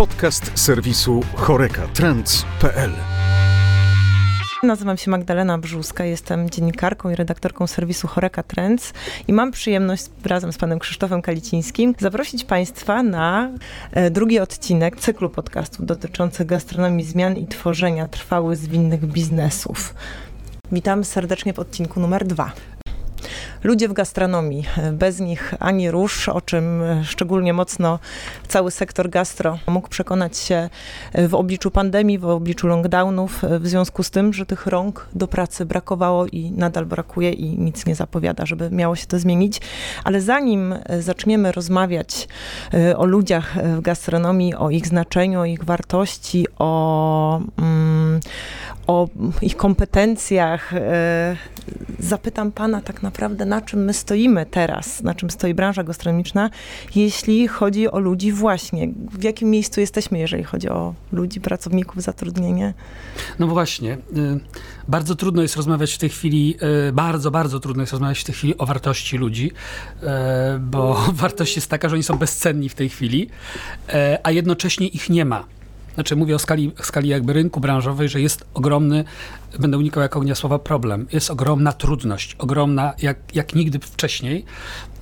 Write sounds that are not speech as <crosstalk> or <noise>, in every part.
Podcast serwisu chorekatrends.pl Nazywam się Magdalena Brzuska, jestem dziennikarką i redaktorką serwisu Choreka Trends i mam przyjemność razem z panem Krzysztofem Kalicińskim zaprosić państwa na e, drugi odcinek cyklu podcastów dotyczących gastronomii zmian i tworzenia trwałych zwinnych biznesów. Witam serdecznie w odcinku numer dwa. Ludzie w gastronomii, bez nich ani rusz, o czym szczególnie mocno cały sektor gastro mógł przekonać się w obliczu pandemii, w obliczu lockdownów, w związku z tym, że tych rąk do pracy brakowało i nadal brakuje i nic nie zapowiada, żeby miało się to zmienić. Ale zanim zaczniemy rozmawiać e, o ludziach w gastronomii, o ich znaczeniu, o ich wartości, o, mm, o ich kompetencjach, e, zapytam pana tak naprawdę, na czym my stoimy teraz, na czym stoi branża gastronomiczna, jeśli chodzi o ludzi właśnie. W jakim miejscu jesteśmy, jeżeli chodzi o ludzi, pracowników, zatrudnienie? No właśnie. Y, bardzo trudno jest rozmawiać w tej chwili, y, bardzo, bardzo trudno jest rozmawiać w tej chwili o wartości ludzi, y, bo <laughs> wartość jest taka, że oni są bezcenni w tej chwili, a jednocześnie ich nie ma. Znaczy mówię o skali, skali jakby rynku branżowej, że jest ogromny, będę unikał jak ognia słowa problem, jest ogromna trudność, ogromna jak, jak nigdy wcześniej,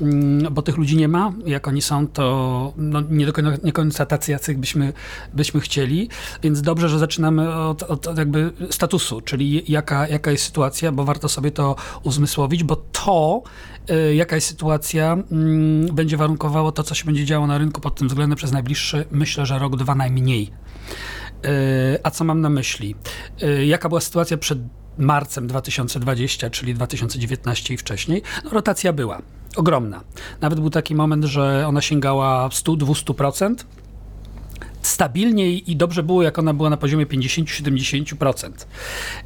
mm, bo tych ludzi nie ma, jak oni są, to no, nie do końca, nie końca tacy, jacy byśmy, byśmy chcieli, więc dobrze, że zaczynamy od, od jakby statusu, czyli jaka, jaka jest sytuacja, bo warto sobie to uzmysłowić, bo to, y, jaka jest sytuacja, mm, będzie warunkowało to, co się będzie działo na rynku pod tym względem przez najbliższy, myślę, że rok, dwa najmniej. E, a co mam na myśli? E, jaka była sytuacja przed marcem 2020, czyli 2019 i wcześniej? No, rotacja była ogromna. Nawet był taki moment, że ona sięgała 100-200%. Stabilnie i dobrze było, jak ona była na poziomie 50-70%.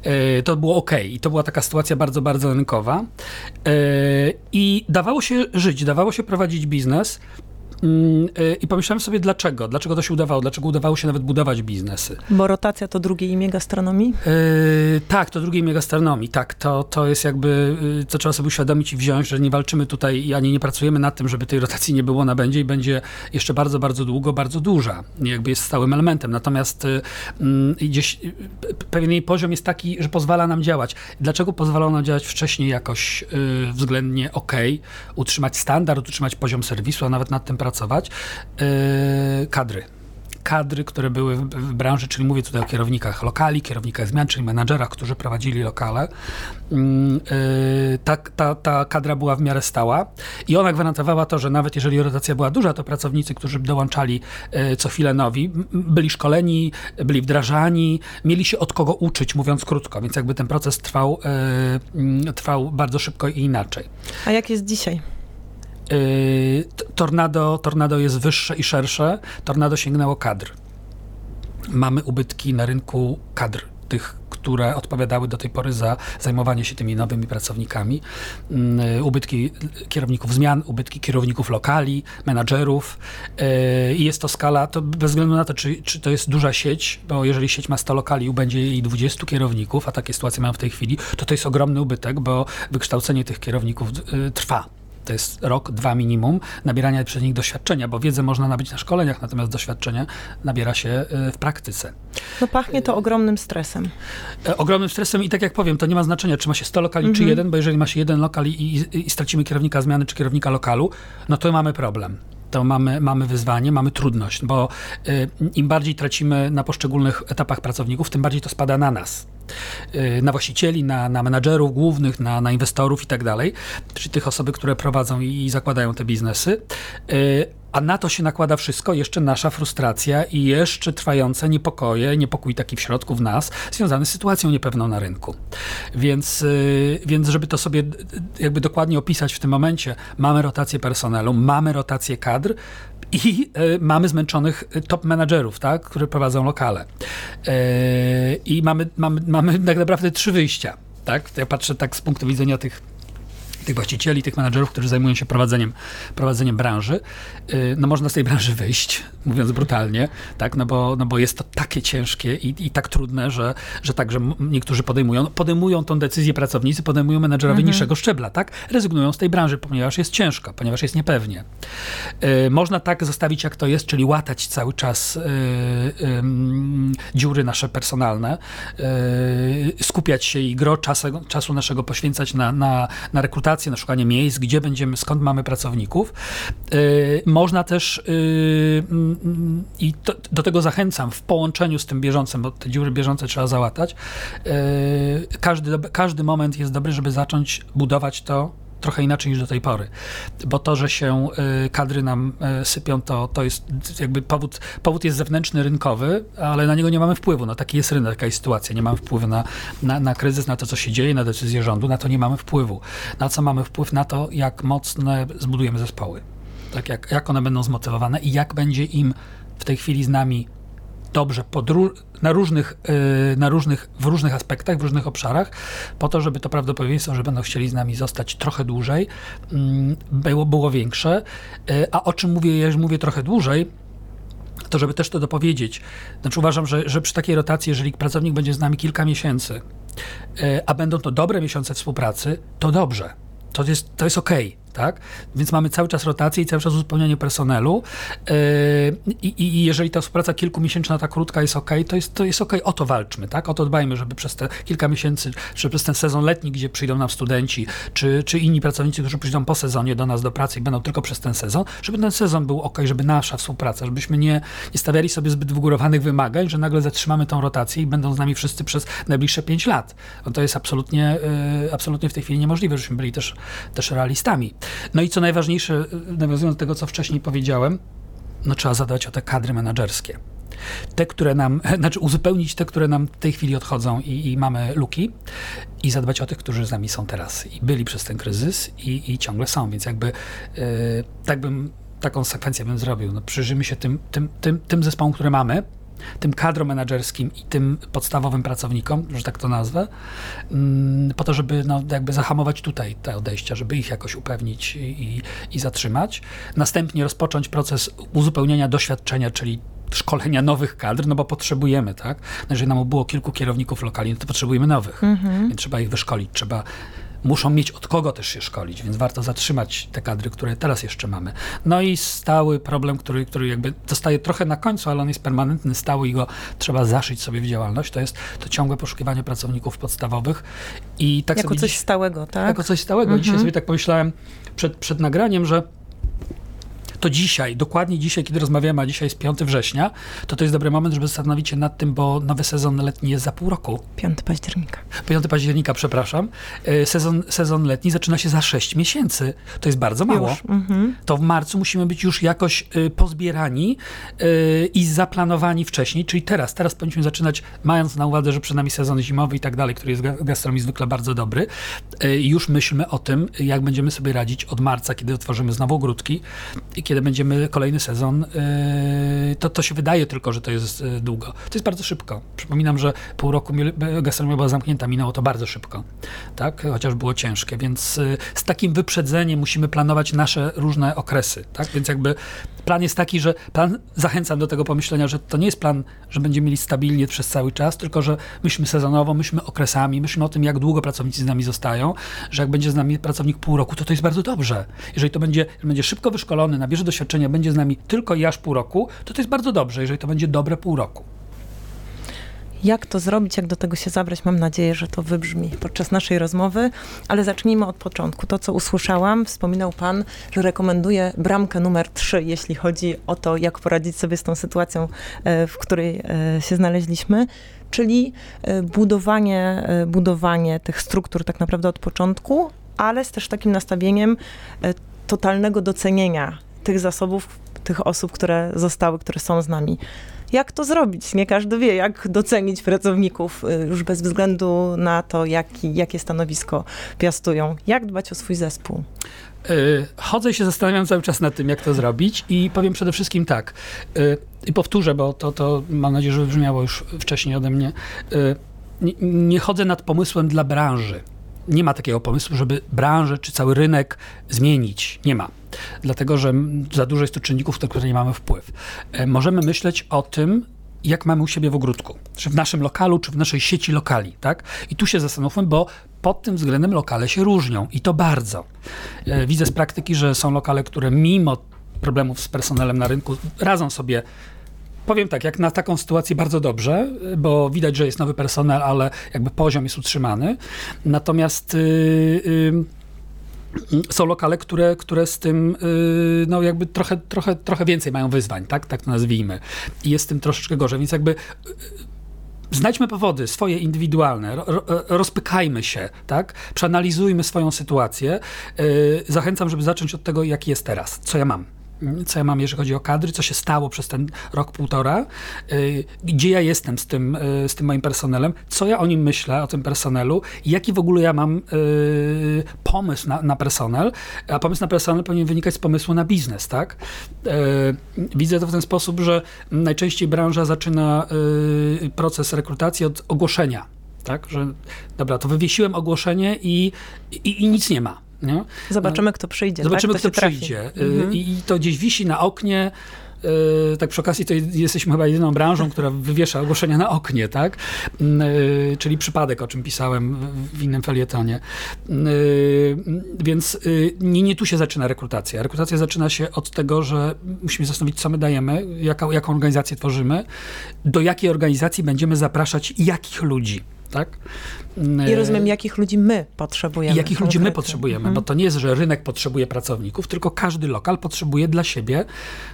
E, to było ok, i to była taka sytuacja bardzo, bardzo rynkowa. I dawało się żyć, dawało się prowadzić biznes. Mm, y, I pomyślałem sobie, dlaczego? Dlaczego to się udawało? Dlaczego udawało się nawet budować biznesy? Bo rotacja to drugie imię gastronomii? Yy, tak, to drugie imię gastronomii. Tak, to, to jest jakby, yy, to trzeba sobie uświadomić i wziąć, że nie walczymy tutaj ani nie pracujemy nad tym, żeby tej rotacji nie było, ona będzie i będzie jeszcze bardzo, bardzo długo, bardzo duża. Jakby jest stałym elementem. Natomiast yy, gdzieś y, pewien jej poziom jest taki, że pozwala nam działać. Dlaczego pozwala nam działać wcześniej jakoś y, względnie ok, utrzymać standard, utrzymać poziom serwisu, a nawet nad tym pracować? Pracować, yy, kadry kadry, które były w, branży, czyli mówię tutaj o kierownikach lokali, kierownikach zmian, czyli menadżerach, którzy prowadzili lokale. Mm, yy, ta, ta, ta kadra była w miarę stała i ona gwarantowała to, że nawet jeżeli rotacja była duża, to pracownicy, którzy dołączali yy, co chwilę nowi, byli szkoleni, byli wdrażani, mieli się od kogo uczyć, mówiąc krótko, więc jakby ten proces trwał, trwał bardzo szybko i inaczej. A jak jest dzisiaj? Yy, tornado, tornado jest wyższe i szersze. Tornado sięgnęło kadr. Mamy ubytki na rynku kadr, tych, które odpowiadały do tej pory za zajmowanie się tymi nowymi pracownikami. Yy, ubytki kierowników zmian, ubytki kierowników lokali, menadżerów. Yy, I jest to skala, to bez względu na to, czy, czy to jest duża sieć, bo jeżeli sieć ma 100 lokali i będzie jej 20 kierowników, a takie sytuacje mają w tej chwili, to to jest ogromny ubytek, bo wykształcenie tych kierowników trwa to jest rok, dwa minimum nabierania przez nich doświadczenia, bo wiedzę można nabyć na szkoleniach, natomiast doświadczenie nabiera się e, w praktyce. No pachnie to ogromnym stresem. E, ogromnym stresem i tak jak powiem, to nie ma znaczenia, czy ma się 100 lokali, mhm. czy jeden, bo jeżeli ma się jeden lokal i, i, i stracimy kierownika zmiany, czy kierownika lokalu, no to mamy problem to mamy, mamy wyzwanie, mamy trudność, bo y, im bardziej tracimy na poszczególnych etapach pracowników, tym bardziej to spada na nas. Y, na właścicieli, na, na menadżerów głównych, na, na inwestorów i tak dalej, czyli tych osoby, które prowadzą i, i zakładają te biznesy. Y, a na to się nakłada wszystko, jeszcze nasza frustracja i jeszcze trwające niepokoje, niepokój taki w środku w nas, związany z sytuacją niepewną na rynku. Więc, y, więc żeby to sobie jakby dokładnie opisać w tym momencie, mamy rotację personelu, mamy rotację kadr, i y, mamy zmęczonych top menadżerów, tak, które prowadzą lokale. Y, I mamy, mamy, mamy tak naprawdę trzy wyjścia. Tak? Ja patrzę tak z punktu widzenia tych tych właścicieli, tych menadżerów, którzy zajmują się prowadzeniem, prowadzeniem branży, y, no można z tej branży wyjść, mówiąc brutalnie, tak, no bo, no bo jest to takie ciężkie i, i tak trudne, że, że także niektórzy podejmują, podejmują tą decyzję pracownicy, podejmują menadżerowie mhm. niższego szczebla, tak, rezygnują z tej branży, ponieważ jest ciężko, ponieważ jest niepewnie. Y, można tak zostawić jak to jest, czyli łatać cały czas y, dziury nasze personalne, skupiać się i gro czasu, czasu naszego poświęcać na, na, na rekrutację lokacje, na szukanie miejsc, gdzie będziemy, skąd mamy pracowników. Y, można też y, mm, i to, do tego zachęcam w połączeniu z tym bieżącym, bo te dziury bieżące trzeba załatać. Y, każdy, każdy moment jest dobry, żeby zacząć budować to trochę inaczej niż do tej pory. Bo to, że się y, kadry nam y, sypią, to, to jest jakby powód, powód jest zewnętrzny, rynkowy, ale na niego nie mamy wpływu. No taki jest rynek, taka jest sytuacja. Nie mamy wpływu na, na, na kryzys, na to, co się dzieje, na decyzje rządu, na to nie mamy wpływu. Na co mamy wpływ? Na to, jak mocne zbudujemy zespoły. Tak, jak, jak one będą zmotywowane i jak będzie im w tej chwili z nami dobrze na różnych, y, na różnych, w różnych aspektach, w różnych obszarach, po to, żeby to prawdopodobieństwo, że będą chcieli z nami zostać trochę dłużej, mm, było, było większe. Y, a o czym mówię, już mówię trochę dłużej, to żeby też to dopowiedzieć. Znaczy uważam, że, że przy takiej rotacji, jeżeli pracownik będzie z nami kilka miesięcy, y, a będą to dobre miesiące współpracy, to dobrze. To jest, to jest okej. Okay tak? Więc mamy cały czas rotację i cały czas uzupełnianie personelu yy, i, i jeżeli ta współpraca kilkumiesięczna, ta krótka jest ok, to jest, to jest ok, o to walczmy, tak? O to dbajmy, żeby przez te kilka miesięcy, czy przez ten sezon letni, gdzie przyjdą nam studenci, czy, czy inni pracownicy, którzy przyjdą po sezonie do nas do pracy i będą tylko przez ten sezon, żeby ten sezon był ok, żeby nasza współpraca, żebyśmy nie, nie stawiali sobie zbyt wygórowanych wymagań, że nagle zatrzymamy tą rotację i będą z nami wszyscy przez najbliższe pięć lat. No to jest absolutnie, yy, absolutnie w tej chwili niemożliwe, żebyśmy byli też, też realistami. No i co najważniejsze, nawiązując do tego, co wcześniej powiedziałem, no trzeba zadać o te kadry menedżerskie. Te, które nam, <laughs> znaczy uzupełnić te, które nam w tej chwili odchodzą i, i mamy luki i zadbać o tych, którzy z nami są teraz i byli przez ten kryzys i, i ciągle są, więc jakby yy, tak bym, taką sekwencję bym zrobił. No, przyjrzymy się tym, tym, tym, tym zespołom, które mamy, tym kadrom menedżerskim i tym podstawowym pracownikom, że tak to nazwę, mm, po to, żeby no, jakby zahamować tutaj te odejścia, żeby ich jakoś upewnić i, i zatrzymać. Następnie rozpocząć proces uzupełniania doświadczenia, czyli szkolenia nowych kadr, no bo potrzebujemy, tak? No jeżeli nam było kilku kierowników lokali, no to potrzebujemy nowych, mhm. więc trzeba ich wyszkolić, trzeba muszą mieć od kogo też się szkolić, więc warto zatrzymać te kadry, które teraz jeszcze mamy. No i stały problem, który, który jakby zostaje trochę na końcu, ale on jest permanentny, stały i go trzeba zaszyć sobie w działalność, to jest to ciągłe poszukiwanie pracowników podstawowych. I tak jako coś dziś, stałego, tak? Jako coś stałego. Mhm. Dzisiaj sobie tak pomyślałem przed, przed nagraniem, że to dzisiaj, dokładnie dzisiaj, kiedy rozmawiamy, a dzisiaj jest 5 września, to to jest dobry moment, żeby zastanowić się nad tym, bo nowy sezon letni jest za pół roku. 5 października. 5 października, przepraszam. E, sezon, sezon letni zaczyna się za 6 miesięcy. To jest bardzo mało. Mhm. To w marcu musimy być już jakoś y, pozbierani y, i zaplanowani wcześniej, czyli teraz. Teraz powinniśmy zaczynać, mając na uwadze, że przed nami sezon zimowy i tak dalej, który jest w gastronomii zwykle bardzo dobry. Już myślmy o tym, jak będziemy sobie radzić od marca, kiedy otworzymy znowu ogródki i kiedy kiedy będziemy kolejny sezon, yy, to, to się wydaje tylko, że to jest yy, długo. To jest bardzo szybko. Przypominam, że pół roku gastronomia była zamknięta, minęło to bardzo szybko, tak? chociaż było ciężkie, więc yy, z takim wyprzedzeniem musimy planować nasze różne okresy, tak? więc jakby plan jest taki, że plan, zachęcam do tego pomyślenia, że to nie jest plan, że będziemy mieli stabilnie przez cały czas, tylko że myślmy sezonowo, myślmy okresami, myślmy o tym, jak długo pracownicy z nami zostają, że jak będzie z nami pracownik pół roku, to to jest bardzo dobrze. Jeżeli to będzie, będzie szybko wyszkolony, nabierze doświadczenia, będzie z nami tylko i aż pół roku, to to jest bardzo dobrze, jeżeli to będzie dobre pół roku. Jak to zrobić, jak do tego się zabrać? Mam nadzieję, że to wybrzmi podczas naszej rozmowy, ale zacznijmy od początku. To, co usłyszałam, wspominał Pan, że rekomenduje bramkę numer 3, jeśli chodzi o to, jak poradzić sobie z tą sytuacją, e, w której e, się znaleźliśmy czyli e, budowanie, budowanie tych struktur tak naprawdę od początku, ale z też takim nastawieniem totalnego docenienia tych zasobów, tych osób, które zostały, które są z nami jak to zrobić. Nie każdy wie, jak docenić pracowników y, już bez względu na to, jaki, jakie stanowisko piastują. Jak dbać o swój zespół? Y, chodzę się zastanawiam cały czas nad tym, jak to zrobić i powiem przede wszystkim tak, y, i powtórzę, bo to, to mam nadzieję, że wybrzmiało już wcześniej ode mnie, nie, nie chodzę nad pomysłem dla branży nie ma takiego pomysłu, żeby branżę czy cały rynek zmienić. Nie ma. Dlatego, że za dużo jest to czynników, na które nie mamy wpływ. E, możemy myśleć o tym, jak mamy u siebie w ogródku, czy w naszym lokalu, czy w naszej sieci lokali, tak? I tu się zastanówmy, bo pod tym względem lokale się różnią i to bardzo. E, widzę z praktyki, że są lokale, które mimo problemów z personelem na rynku radzą sobie Powiem tak, jak na taką sytuację bardzo dobrze, bo widać, że jest nowy personel, ale jakby poziom jest utrzymany. Natomiast yy, yy, są lokale, które, które z tym yy, no jakby trochę, trochę, trochę więcej mają wyzwań, tak, tak to nazwijmy. I jest z tym troszeczkę gorzej, więc jakby znajdźmy powody swoje indywidualne, ro, rozpykajmy się, tak? Przeanalizujmy swoją sytuację. Zachęcam, żeby zacząć od tego, jaki jest teraz, co ja mam co ja mam, jeżeli chodzi o kadry, co się stało przez ten rok, półtora, y, gdzie ja jestem z tym, y, z tym moim personelem, co ja o nim myślę, o tym personelu, jaki w ogóle ja mam y, pomysł na, na personel, a pomysł na personel powinien wynikać z pomysłu na biznes, tak? Widzę to w ten sposób, że najczęściej branża zaczyna proces rekrutacji od ogłoszenia, tak? Że dobra, to wywiesiłem ogłoszenie i, i, i nic nie ma. Nie? Zobaczymy, kto przyjdzie. Zobaczymy, tak? kto przyjdzie. Y, mhm. I to gdzieś wisi na oknie. Y, tak przy okazji to jesteśmy chyba jedyną branżą, która wywiesza ogłoszenia na oknie, tak? Y, czyli przypadek, o czym pisałem w innym felietonie. Więc nie, nie tu się zaczyna rekrutacja. Rekrutacja zaczyna się od tego, że musimy zastanowić, co my dajemy, jaką, jaką organizację tworzymy, do jakiej organizacji będziemy zapraszać jakich ludzi tak? I rozumiem, jakich ludzi my potrzebujemy. Jakich ludzi my potrzebujemy, mhm. bo to nie jest, że rynek potrzebuje pracowników, tylko każdy lokal potrzebuje dla siebie,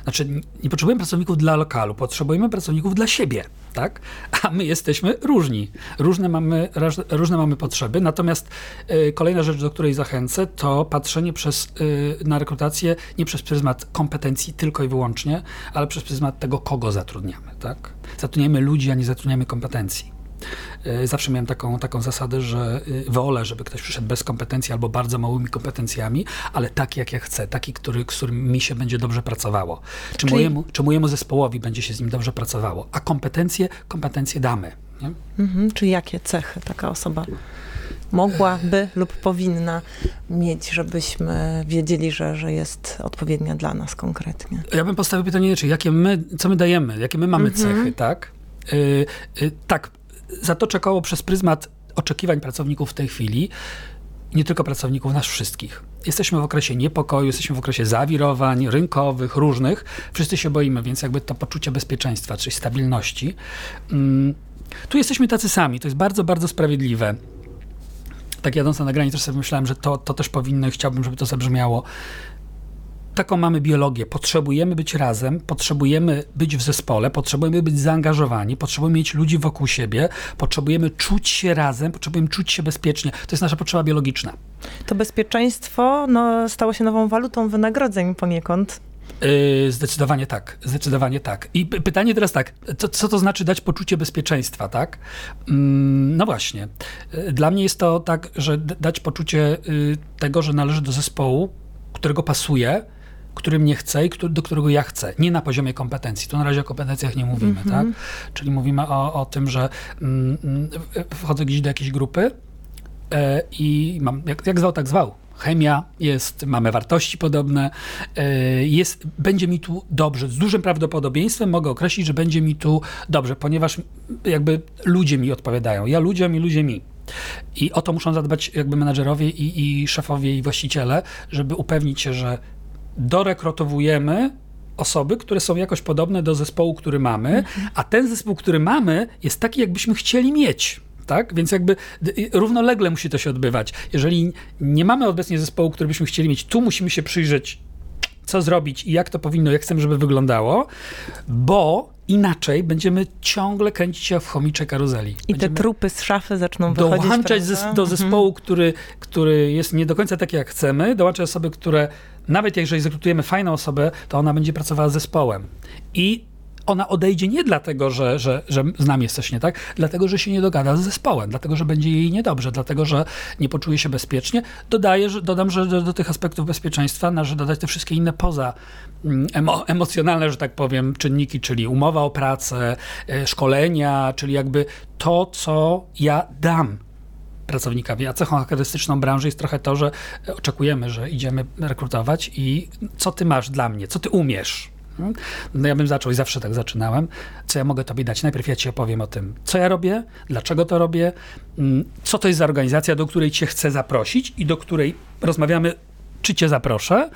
znaczy nie potrzebujemy pracowników dla lokalu, potrzebujemy pracowników dla siebie, tak? A my jesteśmy różni. Różne mamy, różne mamy potrzeby, natomiast y, kolejna rzecz, do której zachęcę, to patrzenie przez, y, na rekrutację nie przez pryzmat kompetencji tylko i wyłącznie, ale przez pryzmat tego, kogo zatrudniamy, tak? Zatrudniamy ludzi, a nie zatrudniamy kompetencji. E, zawsze miałem taką, taką zasadę, że e, wolę, żeby ktoś przyszedł bez kompetencji albo bardzo małymi kompetencjami, ale taki jak ja chcę, taki, który, z którym mi się będzie dobrze pracowało. Czy, Czyli... mojemu, czy mojemu zespołowi będzie się z nim dobrze pracowało. A kompetencje, kompetencje damy. Mhm, czy jakie cechy taka osoba mogłaby lub powinna mieć, żebyśmy wiedzieli, że, że jest odpowiednia dla nas konkretnie? Ja bym postawił pytanie, czy jakie my, co my dajemy, jakie my mamy mhm. cechy, tak? Yy, yy, tak, zatoczę koło przez pryzmat oczekiwań pracowników w tej chwili, nie tylko pracowników, nas wszystkich. Jesteśmy w okresie niepokoju, jesteśmy w okresie zawirowań rynkowych, różnych. Wszyscy się boimy, więc jakby to poczucie bezpieczeństwa, czyli stabilności. Mm, tu jesteśmy tacy sami, to jest bardzo, bardzo sprawiedliwe. Tak jadąc na nagranie też sobie myślałem, że to, to też powinno i chciałbym, żeby to zabrzmiało taką mamy biologię. Potrzebujemy być razem, potrzebujemy być w zespole, potrzebujemy być zaangażowani, potrzebujemy mieć ludzi wokół siebie, potrzebujemy czuć się razem, potrzebujemy czuć się bezpiecznie. To jest nasza potrzeba biologiczna. To bezpieczeństwo no, stało się nową walutą wynagrodzeń poniekąd. Yy, zdecydowanie tak, zdecydowanie tak. I pytanie teraz tak, co, co to znaczy dać poczucie bezpieczeństwa, tak? Yy, no właśnie. Yy, dla mnie jest to tak, że dać poczucie y, tego, że należy do zespołu, którego pasuje, który mnie chce i do którego ja chcę. Nie na poziomie kompetencji. Tu na razie o kompetencjach nie mówimy, mm-hmm. tak? Czyli mówimy o, o tym, że mm, mm, wchodzę gdzieś do jakiejś grupy e, i mam, jak, jak zwał, tak zwał. Chemia jest, mamy wartości podobne, e, jest, będzie mi tu dobrze. Z dużym prawdopodobieństwem mogę określić, że będzie mi tu dobrze, ponieważ jakby ludzie mi odpowiadają. Ja ludziom i ludzie mi. I o to muszą zadbać jakby menadżerowie i, i szefowie i właściciele, żeby upewnić się, że dorekrutowujemy osoby, które są jakoś podobne do zespołu, który mamy, mhm. a ten zespół, który mamy, jest taki, jakbyśmy chcieli mieć. Tak? Więc jakby równolegle musi to się odbywać. Jeżeli nie mamy obecnie zespołu, który byśmy chcieli mieć, tu musimy się przyjrzeć, co zrobić i jak to powinno, jak chcemy, żeby wyglądało, bo inaczej będziemy ciągle kręcić się w chomiczej karuzeli. I będziemy te trupy z szafy zaczną wychodzić. Dołączać zes do mhm. zespołu, który, który jest nie do końca taki, jak chcemy, dołączać osoby, które nawet jeżeli zrekrutujemy fajną osobę, to ona będzie pracowała z zespołem. I ona odejdzie nie dlatego, że, że, że z nami jest coś nie tak, dlatego, że się nie dogada z zespołem, dlatego, że będzie jej niedobrze, dlatego, że nie poczuje się bezpiecznie. Dodaję, że, dodam, że do, do tych aspektów bezpieczeństwa należy dodać te wszystkie inne poza mm, emo, emocjonalne, że tak powiem, czynniki, czyli umowa o pracę, e, szkolenia, czyli jakby to, co ja dam pracownikami. A cechą charakterystyczną branży jest trochę to, że oczekujemy, że idziemy rekrutować i co ty masz dla mnie, co ty umiesz. No ja bym zaczął i zawsze tak zaczynałem. Co ja mogę tobie dać? Najpierw ja ci opowiem o tym, co ja robię, dlaczego to robię, mm, co to jest za organizacja, do której cię chcę zaprosić i do której rozmawiamy czy cię zaproszę.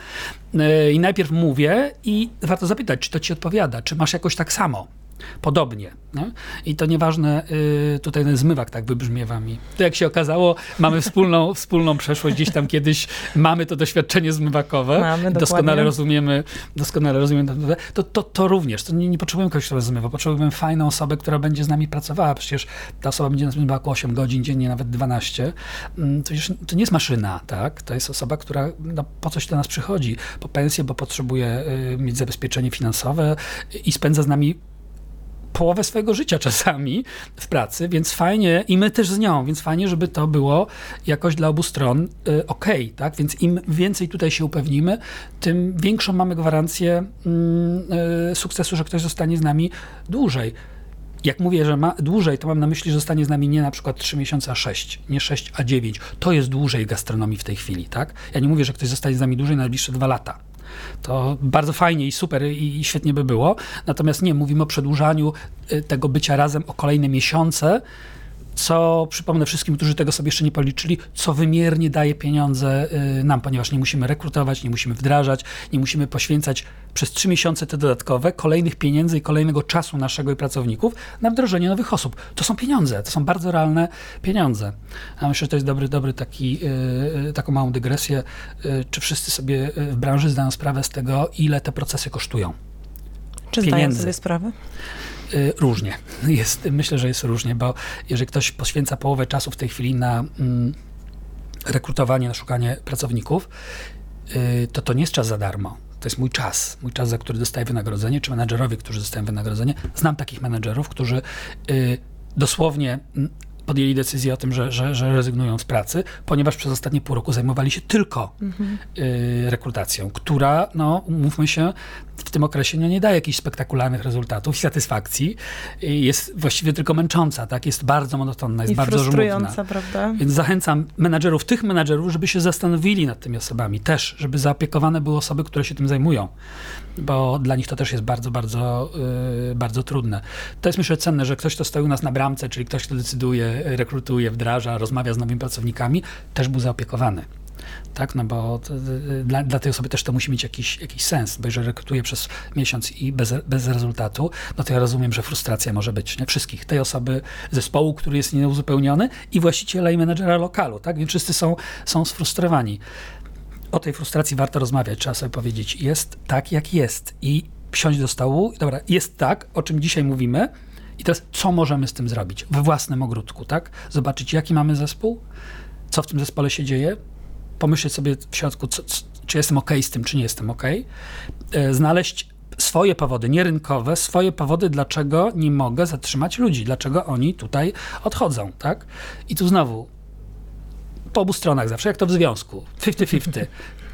E, I najpierw mówię i warto zapytać, czy to ci odpowiada, czy masz jakoś tak samo podobnie. Nie? I to nieważne, y, tutaj ten zmywak tak wybrzmiewa mi. To jak się okazało, mamy wspólną, <laughs> wspólną przeszłość, gdzieś tam kiedyś mamy to doświadczenie zmywakowe. Mamy, doskonale dokładnie. rozumiemy, doskonale rozumiemy. To, to, to również, to nie, nie potrzebujemy kogoś, kto zmywa, potrzebujemy fajną osobę, która będzie z nami pracowała. Przecież ta osoba będzie nas zmywała 8 godzin dziennie, nawet 12. Mm, to nie jest maszyna, tak? To jest osoba, która no, po coś do nas przychodzi. Po pensję, bo potrzebuje y, mieć zabezpieczenie finansowe i spędza z nami połowę swojego życia czasami w pracy, więc fajnie, i my też z nią, więc fajnie, żeby to było jakoś dla obu stron y, ok, tak? Więc im więcej tutaj się upewnimy, tym większą mamy gwarancję mm, y, sukcesu, że ktoś zostanie z nami dłużej. Jak mówię, że ma dłużej, to mam na myśli, że zostanie z nami nie na przykład 3 miesiące, a 6, nie 6, a 9. To jest dłużej gastronomii w tej chwili, tak? Ja nie mówię, że ktoś zostanie z nami dłużej na najbliższe dwa lata. To bardzo fajnie i super i, i świetnie by było. Natomiast nie, mówimy o przedłużaniu y, tego bycia razem o kolejne miesiące, co przypomnę wszystkim, którzy tego sobie jeszcze nie policzyli, co wymiernie daje pieniądze y, nam, ponieważ nie musimy rekrutować, nie musimy wdrażać, nie musimy poświęcać przez trzy miesiące te dodatkowe kolejnych pieniędzy i kolejnego czasu naszego i pracowników na wdrożenie nowych osób. To są pieniądze, to są bardzo realne pieniądze. A myślę, że to jest dobry, dobry taki, y, y, taką małą dygresję. Czy wszyscy sobie w branży zdają sprawę z tego, ile te procesy kosztują? Czy zdają pieniędzy. sobie sprawę? Y, Różnie. <laughs> Jest, myślę, że jest różnie, bo jeżeli ktoś poświęca połowę czasu w tej chwili na mm, rekrutowanie, na szukanie pracowników, y, to to nie jest czas za darmo. To jest mój czas, mój czas, za który dostaję wynagrodzenie, czy menedżerowie, którzy dostają wynagrodzenie. Znam takich menedżerów, którzy y, dosłownie mm, podjęli decyzję o tym, że, że, że rezygnują z pracy, ponieważ przez ostatnie pół roku zajmowali się tylko y, rekrutacją, która, no, umówmy się, w tym okresie no, nie daje jakichś spektakularnych rezultatów i satysfakcji. Jest właściwie tylko męcząca, tak? Jest bardzo monotonna, jest I bardzo żmudna. prawda? Więc zachęcam menadżerów, tych menadżerów, żeby się zastanowili nad tymi osobami też, żeby zaopiekowane były osoby, które się tym zajmują, bo dla nich to też jest bardzo, bardzo, yy, bardzo trudne. To jest myślę cenne, że ktoś, kto stoi u nas na bramce, czyli ktoś, kto decyduje, rekrutuje, wdraża, rozmawia z nowymi pracownikami, też był zaopiekowany. Tak, no bo to, y, dla, dla tej osoby też to musi mieć jakiś, jakiś sens, bo jeżeli rekrutuję przez miesiąc i bez, bez rezultatu, no to ja rozumiem, że frustracja może być nie? wszystkich. Tej osoby, zespołu, który jest nieuzupełniony i właściciela i menedżera lokalu, tak? Więc wszyscy są, są sfrustrowani. O tej frustracji warto rozmawiać, trzeba sobie powiedzieć. Jest tak, jak jest i siąść do stołu, dobra, jest tak, o czym dzisiaj mówimy i teraz co możemy z tym zrobić we własnym ogródku, tak? Zobaczyć, jaki mamy zespół, co w tym zespole się dzieje, pomyśleć sobie w środku, co, czy jestem ok z tym, czy nie jestem ok. E, Znaleźć swoje powody, nie rynkowe, swoje powody, dlaczego nie mogę zatrzymać ludzi, dlaczego oni tutaj odchodzą, tak? I tu znowu, po obu stronach zawsze, jak to w związku, 50-50. <laughs>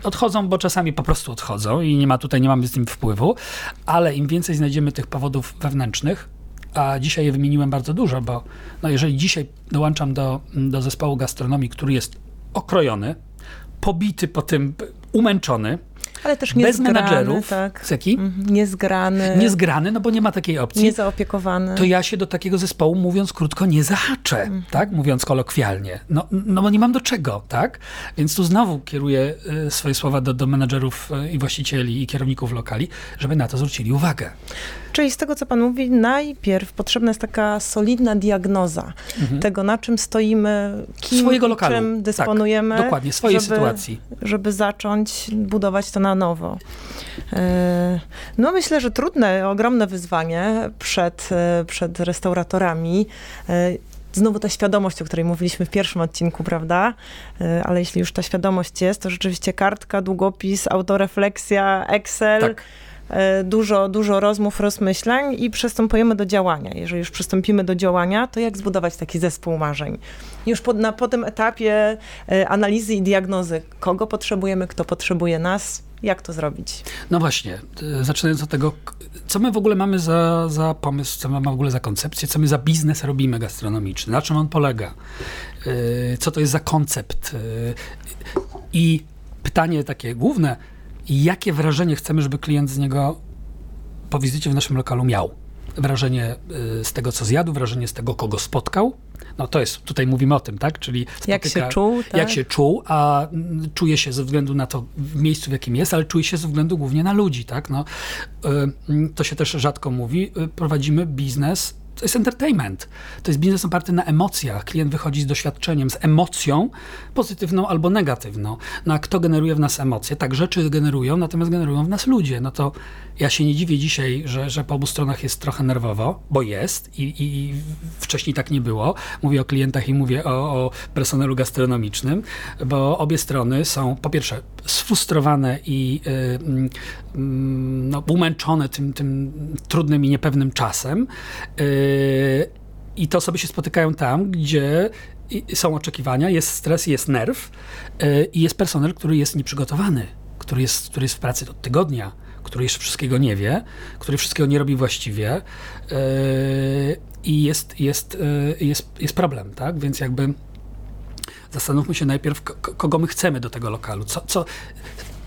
Odchodzą, bo czasami po prostu odchodzą i nie ma tutaj, nie mamy z tym wpływu, ale im więcej znajdziemy tych powodów wewnętrznych, a dzisiaj je wymieniłem bardzo dużo, bo no jeżeli dzisiaj dołączam do, do zespołu gastronomii, który jest okrojony, pobity po tym, umęczony, Ale też bez niezgrany, menadżerów, tak. jaki? Mhm, Niezgrany, Niezgrany, no bo nie ma takiej opcji. niezaopiekowany. to ja się do takiego zespołu, mówiąc krótko, nie zahaczę, Mhm. tak? Mówiąc kolokwialnie. No, no bo nie mam do czego, tak? Więc tu znowu kieruję y, swoje słowa do, do menedżerów y, i właścicieli i kierowników lokali, żeby na to zwrócili uwagę. Czyli z tego, co pan mówi, najpierw potrzebna jest taka solidna diagnoza tego, na czym stoimy, kim Mhm. Swojego lokalu. czym dysponujemy. Tak, dokładnie, swojej żeby, sytuacji. Żeby zacząć budować to na nowo. E, No myślę, że trudne, ogromne wyzwanie przed, e, przed restauratorami. E, Znowu ta świadomość, o której mówiliśmy w pierwszym odcinku, prawda? Ale jeśli już ta świadomość jest, to rzeczywiście kartka, długopis, autorefleksja, Excel, Tak. dużo, dużo rozmów, rozmyślań i przystępujemy do działania. Jeżeli już przystąpimy do działania, to jak zbudować taki zespół marzeń? Już po, na, po tym etapie analizy i diagnozy, kogo potrzebujemy, kto potrzebuje nas, Jak to zrobić? No właśnie, y, zaczynając od tego, co my w ogóle mamy za, za pomysł, co my mamy w ogóle za koncepcję, co my za biznes robimy gastronomiczny, na czym on polega, y, co to jest za koncept. y, I pytanie takie główne, jakie wrażenie chcemy, żeby klient z niego po wizycie w naszym lokalu miał? Wrażenie y, z tego, co zjadł, wrażenie z tego, kogo spotkał. No to jest, tutaj mówimy o tym, tak? Czyli Jak się spotyka- czuł, tak? Jak się czuł, a mm, czuje się ze względu na to w miejscu, w jakim jest, ale czuje się ze względu głównie na ludzi, tak? No, y, mm, to się też rzadko mówi. Y, Prowadzimy biznes, to jest entertainment. To jest biznes oparty na emocjach. Klient wychodzi z doświadczeniem, z emocją, pozytywną albo negatywną. No a kto generuje w nas emocje? Tak, rzeczy generują, natomiast generują w nas ludzie. No to ja się nie dziwię dzisiaj, że, że po obu stronach jest trochę nerwowo, bo jest i, i, i wcześniej tak nie było. Mówię o klientach i mówię o, o personelu gastronomicznym, bo obie strony są po pierwsze sfrustrowane i y, mm, no, umęczone tym, tym trudnym i niepewnym czasem. Y, I to sobie się spotykają tam, gdzie są oczekiwania, jest stres, jest nerw y, i jest personel, który jest nieprzygotowany, który jest, który jest w pracy od tygodnia, który jeszcze wszystkiego nie wie, który wszystkiego nie robi właściwie y, i jest, jest, y, jest, jest problem, tak? Więc jakby zastanówmy się najpierw, ko- ko- kogo my chcemy do tego lokalu, co, co,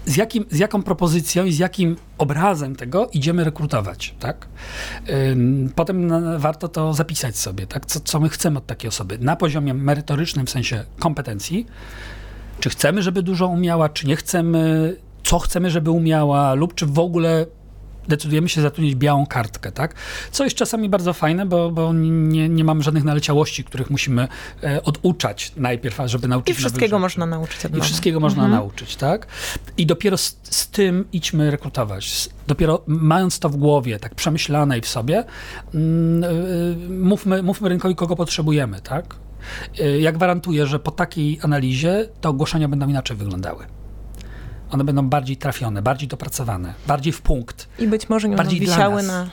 z, jakim, z jaką propozycją i z jakim obrazem tego idziemy rekrutować, tak? Potem warto to zapisać sobie, tak? Co, co my chcemy od takiej osoby na poziomie merytorycznym, w sensie kompetencji, czy chcemy, żeby dużo umiała, czy nie chcemy, co chcemy, żeby umiała, lub czy w ogóle decydujemy się zatrudnić białą kartkę, tak? Co jest czasami bardzo fajne, bo, bo nie, nie mamy żadnych naleciałości, których musimy e, oduczać najpierw, żeby nauczyć I wszystkiego można nauczyć I wszystkiego można nauczyć, tak? I dopiero z, z tym idźmy rekrutować. Dopiero mając to w głowie, tak przemyślane i w sobie, mm, y, mówmy, mówmy rynkowi, kogo potrzebujemy, tak? Y, Ja gwarantuję, że po takiej analizie te ogłoszenia będą inaczej wyglądały. One będą bardziej trafione, bardziej dopracowane, bardziej w punkt. I być może nie będą Bardziej dla wisiały na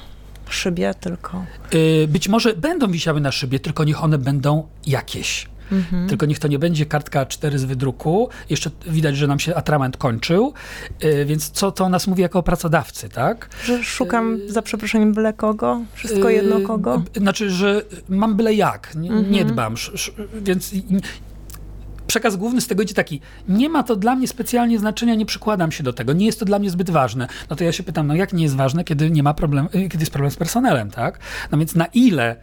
szybie, tylko Y, Być może będą wisiały na szybie, tylko niech one będą jakieś. Tylko niech to nie będzie kartka A4 z wydruku. Jeszcze widać, że nam się atrament kończył. Y, Więc co to o nas mówi jako pracodawcy, tak? że szukam za przeproszeniem byle kogo, wszystko jedno Y, kogo. Znaczy, że mam byle jak, nie, nie dbam. Sz- sz- Więc przekaz główny z tego idzie taki, nie ma to dla mnie specjalnie znaczenia, nie przykładam się do tego, nie jest to dla mnie zbyt ważne. No to ja się pytam, no jak nie jest ważne, kiedy nie ma problem, y, kiedy jest problem z personelem, tak? No więc na ile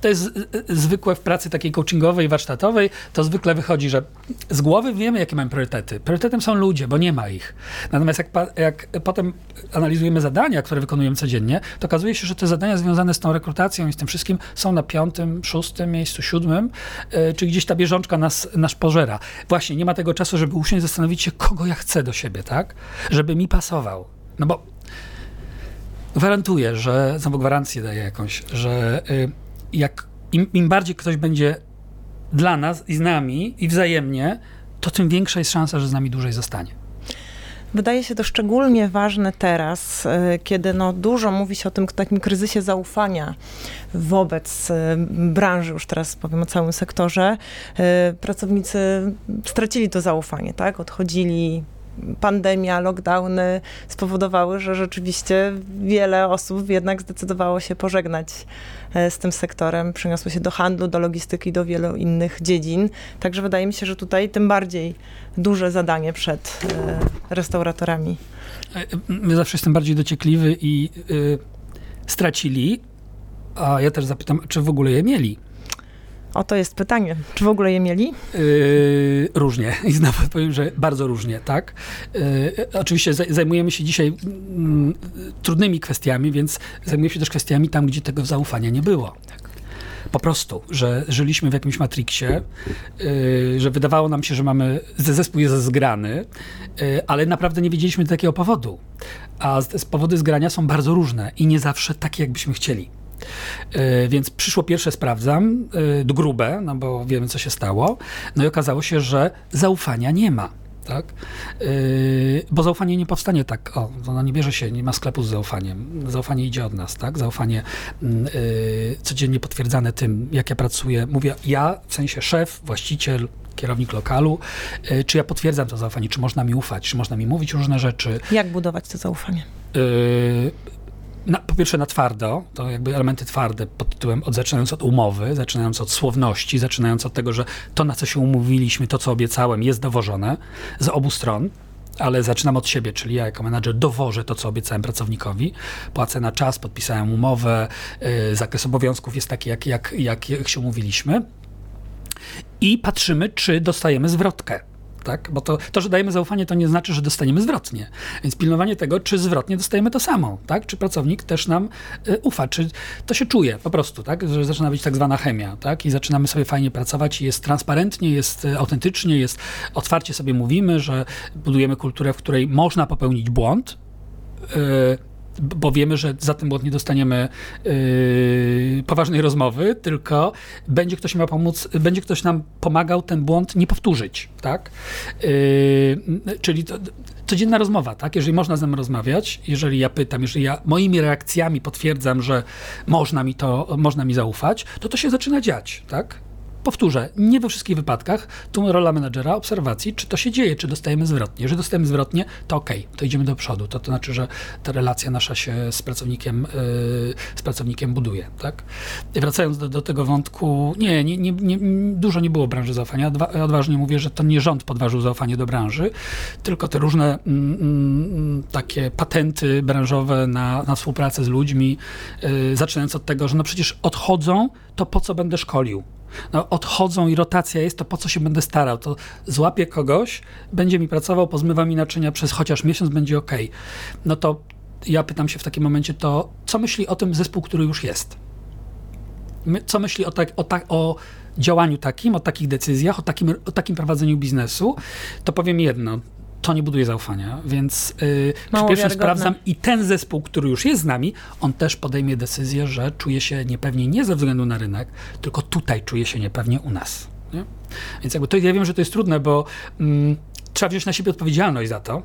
to jest zwykłe w pracy takiej coachingowej, warsztatowej, to zwykle wychodzi, że z głowy wiemy, jakie mamy priorytety. Priorytetem są ludzie, bo nie ma ich. Natomiast jak, jak potem analizujemy zadania, które wykonujemy codziennie, to okazuje się, że te zadania związane z tą rekrutacją i z tym wszystkim są na piątym, szóstym miejscu, siódmym, y, czy gdzieś ta bieżączka nas, nas pożera. Właśnie, nie ma tego czasu, żeby usiąść, zastanowić się, kogo ja chcę do siebie, tak? Żeby mi pasował. No bo gwarantuję, że, znowu gwarancję daję jakąś, że y, jak im, im bardziej ktoś będzie dla nas i z nami i wzajemnie, to tym większa jest szansa, że z nami dłużej zostanie. Wydaje się to szczególnie ważne teraz, y, kiedy no dużo mówi się o tym takim kryzysie zaufania wobec y, branży, już teraz powiem o całym sektorze. Pracownicy stracili to zaufanie, tak? Odchodzili. Pandemia, lockdowny spowodowały, że rzeczywiście wiele osób jednak zdecydowało się pożegnać e, z tym sektorem, przeniosło się do handlu, do logistyki, do wielu innych dziedzin. Także wydaje mi się, że tutaj tym bardziej duże zadanie przed e, restauratorami. E, Ja zawsze jestem bardziej dociekliwy i y, stracili, a ja też zapytam, czy w ogóle je mieli. Oto jest pytanie, czy w ogóle je mieli? Yy, różnie i znowu powiem, że bardzo różnie, tak. Yy, oczywiście zaj- zajmujemy się dzisiaj mm, trudnymi kwestiami, więc zajmujemy się też kwestiami tam, gdzie tego zaufania nie było. Po prostu, że żyliśmy w jakimś matriksie, yy, że wydawało nam się, że mamy, zespół jest zgrany, yy, ale naprawdę nie wiedzieliśmy takiego powodu. A z, z powody zgrania są bardzo różne i nie zawsze takie, jakbyśmy chcieli. E, Więc przyszło pierwsze sprawdzam, e, grube, no bo wiemy, co się stało. No i okazało się, że zaufania nie ma. Tak? E, Bo zaufanie nie powstanie tak, o, ono nie bierze się, nie ma sklepu z zaufaniem. Zaufanie idzie od nas, tak? Zaufanie e, codziennie potwierdzane tym, jak ja pracuję. Mówię ja, w sensie szef, właściciel, kierownik lokalu, y, czy ja potwierdzam to zaufanie, czy można mi ufać, czy można mi mówić różne rzeczy. Jak budować to zaufanie? Na, po pierwsze na twardo, to jakby elementy twarde pod tytułem od, zaczynając od umowy, zaczynając od słowności, zaczynając od tego, że to na co się umówiliśmy, to co obiecałem jest dowożone z obu stron, ale zaczynam od siebie, czyli ja jako menadżer dowożę to, co obiecałem pracownikowi, płacę na czas, podpisałem umowę, yy, zakres obowiązków jest taki, jak, jak, jak, jak się umówiliśmy i patrzymy, czy dostajemy zwrotkę tak? Bo to, to, że dajemy zaufanie, to nie znaczy, że dostaniemy zwrotnie. Więc pilnowanie tego, czy zwrotnie dostajemy to samo, tak? Czy pracownik też nam y, ufa, czy to się czuje po prostu, tak? Że zaczyna być tak zwana chemia, tak? I zaczynamy sobie fajnie pracować, jest transparentnie, jest y, autentycznie, jest otwarcie sobie mówimy, że budujemy kulturę, w której można popełnić błąd, y, bo wiemy, że za ten błąd nie dostaniemy yy, poważnej rozmowy, tylko będzie ktoś miał pomóc, będzie ktoś nam pomagał ten błąd nie powtórzyć, tak? Yy, czyli to, codzienna rozmowa, tak? Jeżeli można ze mną rozmawiać, jeżeli ja pytam, jeżeli ja moimi reakcjami potwierdzam, że można mi to, można mi zaufać, to to się zaczyna dziać, tak? Powtórzę, nie we wszystkich wypadkach. Tu rola menadżera, obserwacji, czy to się dzieje, czy dostajemy zwrotnie. Jeżeli dostajemy zwrotnie, to ok, to idziemy do przodu. To, to znaczy, że ta relacja nasza się z pracownikiem, yy, z pracownikiem buduje. Tak? Wracając do, do, tego wątku, nie, nie, nie, nie, dużo nie było branży zaufania. Dwa, odważnie mówię, że to nie rząd podważył zaufanie do branży, tylko te różne mm, mm, takie patenty branżowe na, na współpracę z ludźmi, yy, zaczynając od tego, że no przecież odchodzą, to po co będę szkolił? No, odchodzą i rotacja jest, to po co się będę starał? To złapię kogoś, będzie mi pracował, pozmywa mi naczynia przez chociaż miesiąc, będzie ok. No to ja pytam się w takim momencie, to co myśli o tym zespół, który już jest? Co myśli o, tak, o, o działaniu takim, o takich decyzjach, o takim, o takim prowadzeniu biznesu? To powiem jedno to nie buduje zaufania, więc yy, przy pierwszym sprawdzam i ten zespół, który już jest z nami, on też podejmie decyzję, że czuje się niepewnie nie ze względu na rynek, tylko tutaj czuje się niepewnie u nas. Nie? Więc jakby to ja wiem, że to jest trudne, bo mm, trzeba wziąć na siebie odpowiedzialność za to,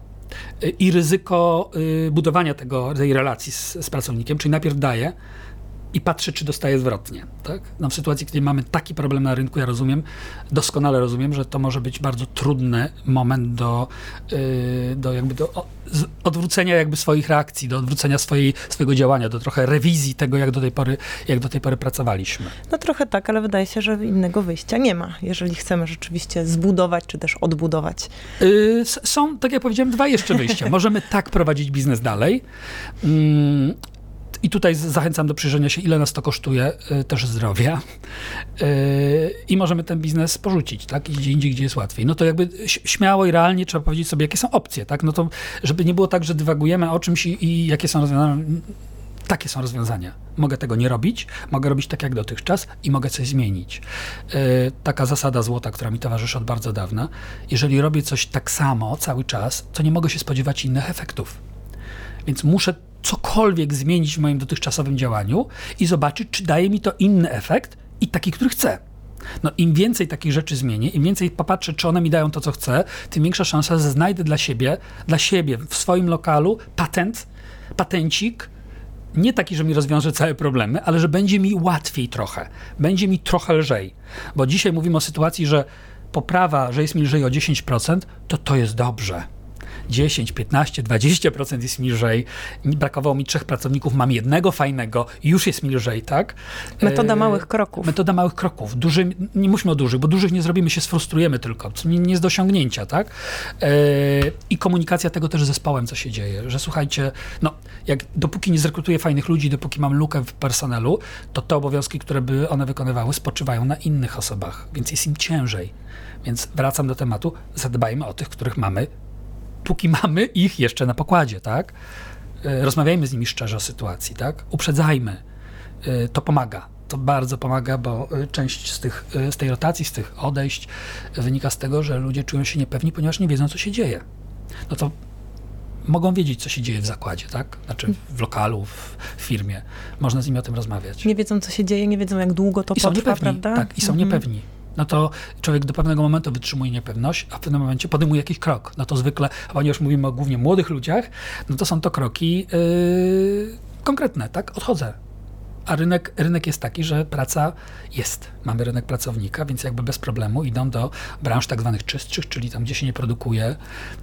y, i ryzyko y, budowania tego, tej relacji z, z pracownikiem, czyli najpierw daję, i patrzę, czy dostaję zwrotnie. Tak? No w sytuacji, kiedy mamy taki problem na rynku, ja rozumiem, doskonale rozumiem, że to może być bardzo trudny moment do, yy, do, jakby do odwrócenia jakby swoich reakcji, do odwrócenia swojej, swojego działania, do trochę rewizji tego, jak do tej pory, jak do tej pory pracowaliśmy. No trochę tak, ale wydaje się, że innego wyjścia nie ma, jeżeli chcemy rzeczywiście zbudować, czy też odbudować. Yy, są, tak jak powiedziałem, dwa jeszcze wyjścia. <laughs> Możemy tak prowadzić biznes dalej, yy, i tutaj zachęcam do przyjrzenia się, ile nas to kosztuje y, też zdrowia. Y, I możemy ten biznes porzucić, tak? I gdzie indziej, gdzie jest łatwiej. No to jakby śmiało i realnie trzeba powiedzieć sobie, jakie są opcje, tak? No to, żeby nie było tak, że dywagujemy o czymś i, i jakie są rozwiązania. Takie są rozwiązania. Mogę tego nie robić, mogę robić tak jak dotychczas i mogę coś zmienić. Yy, taka zasada złota, która mi towarzyszy od bardzo dawna. Jeżeli robię coś tak samo cały czas, to nie mogę się spodziewać innych efektów. Więc muszę cokolwiek zmienić w moim dotychczasowym działaniu i zobaczyć, czy daje mi to inny efekt i taki, który chcę. No, im więcej takich rzeczy zmienię, im więcej popatrzę, czy one mi dają to, co chcę, tym większa szansa, że znajdę dla siebie, dla siebie w swoim lokalu patent, patencik, nie taki, że mi rozwiąże całe problemy, ale że będzie mi łatwiej trochę, będzie mi trochę lżej. Bo dzisiaj mówimy o sytuacji, że poprawa, że jest mi lżej o 10%, to to jest dobrze 10, 15, 20% jest mi lżej. Brakowało mi trzech pracowników, mam jednego fajnego, już jest mi lżej, tak? Metoda e, małych kroków. Metoda małych kroków. Duży, nie mówmy o dużych, bo dużych nie zrobimy, się sfrustrujemy tylko. Nie, nie jest do osiągnięcia, tak? E, I komunikacja tego też z zespołem, co się dzieje, że słuchajcie, no, jak dopóki nie zrekrutuję fajnych ludzi, dopóki mam lukę w personelu, to te obowiązki, które by one wykonywały, spoczywają na innych osobach, więc jest im ciężej. Więc wracam do tematu, zadbajmy o tych, których mamy póki mamy ich jeszcze na pokładzie, tak? E, rozmawiajmy z nimi szczerze o sytuacji, tak? Uprzedzajmy. E, to pomaga. To bardzo pomaga, bo e, część z, tych, z tej rotacji, z tych odejść wynika z tego, że ludzie czują się niepewni, ponieważ nie wiedzą, co się dzieje. No to mogą wiedzieć, co się dzieje w zakładzie, tak? Znaczy w lokalu, w firmie. Można z nimi o tym rozmawiać. Nie wiedzą, co się dzieje, nie wiedzą, jak długo to I potrwa, niepewni, prawda? Tak, i są mhm. niepewni no to człowiek do pewnego momentu wytrzymuje niepewność, a w pewnym momencie podejmuje jakiś krok. No to zwykle, a ponieważ mówimy o głównie młodych ludziach, no to są to kroki yy, konkretne, tak? Odchodzę. a rynek, rynek jest taki, że praca jest. Mamy rynek pracownika, więc jakby bez problemu idą do branż tak zwanych czystszych, czyli tam, gdzie się nie produkuje,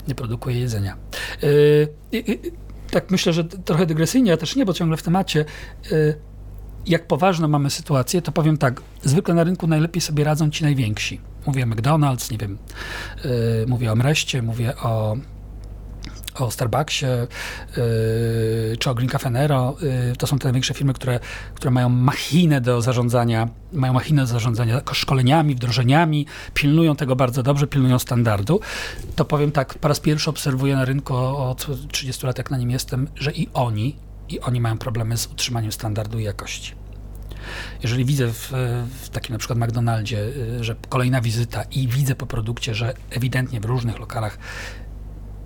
nie produkuje jedzenia. Yy, yy, tak myślę, że trochę dygresyjnie, a też nie, bo ciągle w temacie. Yy, jak poważną mamy sytuację, to powiem tak, zwykle na rynku najlepiej sobie radzą ci najwięksi. Mówię o McDonald's, nie wiem, yy, mówię o Mreście, mówię o o Starbucksie yy, czy o Green Cafe Nero. Yy, to są te największe firmy, które, które mają machinę do zarządzania, mają machinę do zarządzania szkoleniami, wdrożeniami, pilnują tego bardzo dobrze, pilnują standardu. To powiem tak, po raz pierwszy obserwuję na rynku od 30 lat, jak na nim jestem, że i oni, i oni mają problemy z utrzymaniem standardu i jakości. Jeżeli widzę w, w, takim na przykład McDonaldzie, yy, że kolejna wizyta i widzę po produkcie, że ewidentnie w różnych lokalach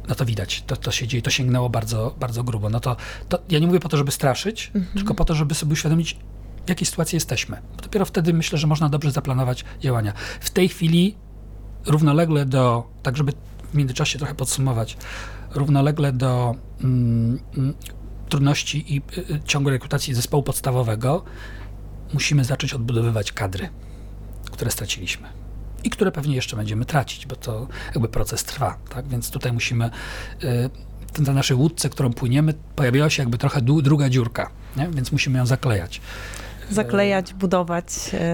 no to widać, to, to się dzieje, to sięgnęło bardzo, bardzo grubo. No to, to ja nie mówię po to, żeby straszyć, mhm. tylko po to, żeby sobie uświadomić, w jakiej sytuacji jesteśmy. Dopiero wtedy myślę, że można dobrze zaplanować działania. W tej chwili równolegle do, tak żeby w międzyczasie trochę podsumować, równolegle do mm, mm, trudności i y, y ciągłej rekrutacji zespołu podstawowego musimy zacząć odbudowywać kadry, które straciliśmy i które pewnie jeszcze będziemy tracić, bo to jakby proces trwa, tak? Więc tutaj musimy y, na naszej łódce, którą płyniemy, pojawiła się jakby trochę druga dziurka, nie? więc musimy ją zaklejać. Zaklejać, budować,